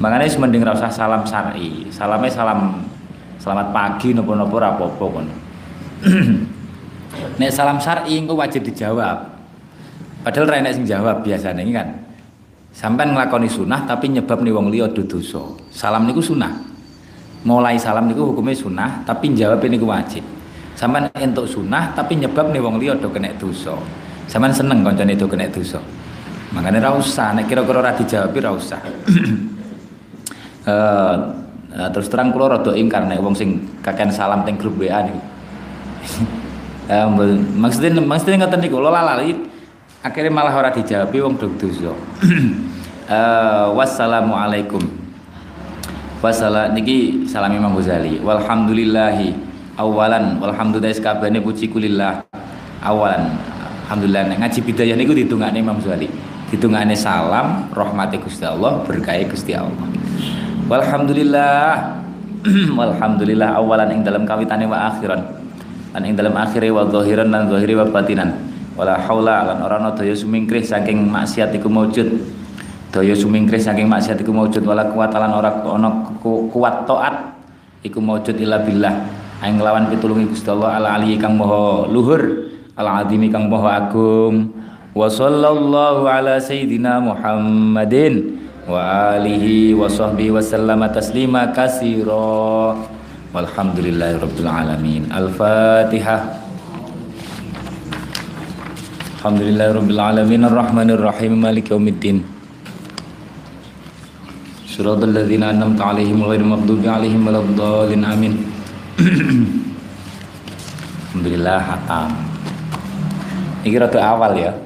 Makanya mending ora usah salam syar'i. Salamnya salam selamat pagi napa-napa ora apa-apa kon. Nek salam syar'i engko wajib dijawab. Padahal ra sing jawab biasanya ini kan. Sampai ngelakoni sunnah tapi nyebab nih wong liya dosa. Salam niku sunnah. Mulai salam niku hukumnya sunnah tapi jawab ini wajib. Sampai entuk sunnah tapi nyebab nih wong liya do kena dosa. Sampai seneng kancane do kena dosa. Makanya ra usah nek kira-kira ora dijawab ra usah. uh, terus terang kula rada ingkar nek wong sing kakek salam teng grup WA niku. Uh, maksudnya maksudnya ngoten niku lala lali akhirnya malah ora dijawab wong dog dosa. uh, wassalamualaikum. Wassala niki salam Imam Ghazali. Walhamdulillahi awalan walhamdulillah kabehane puji kulillah. Awalan alhamdulillah ngaji bidayah niku ditungakne Imam Ghazali. Ditungakne salam rahmati Gusti Allah, berkah Gusti Allah. Walhamdulillah walhamdulillah awalan ing dalam kawitane wa akhiran lan ing dalam akhire wa zahiran lan zahiri wa batinan wala haula lan ora ana daya sumingkrih saking maksiat iku maujud daya sumingkrih saking maksiat iku maujud wala kuat lan ora ana kuat taat iku maujud illa billah ing lawan pitulungi Gusti Allah ala ali kang maha luhur al azimi kang maha agung wa sallallahu ala sayidina Muhammadin wa alihi wa sahbihi wa sallama taslima kasira Walhamdulillahirabbil alamin. Al-Fatihah. Alhamdulillahirabbil alamin arrahmanir rahim maliki yaumiddin. Siratal ladzina an'amta 'alaihim ghairil maghdubi 'alaihim waladdallin amin. Alhamdulillah hatam. Ini rada awal ya.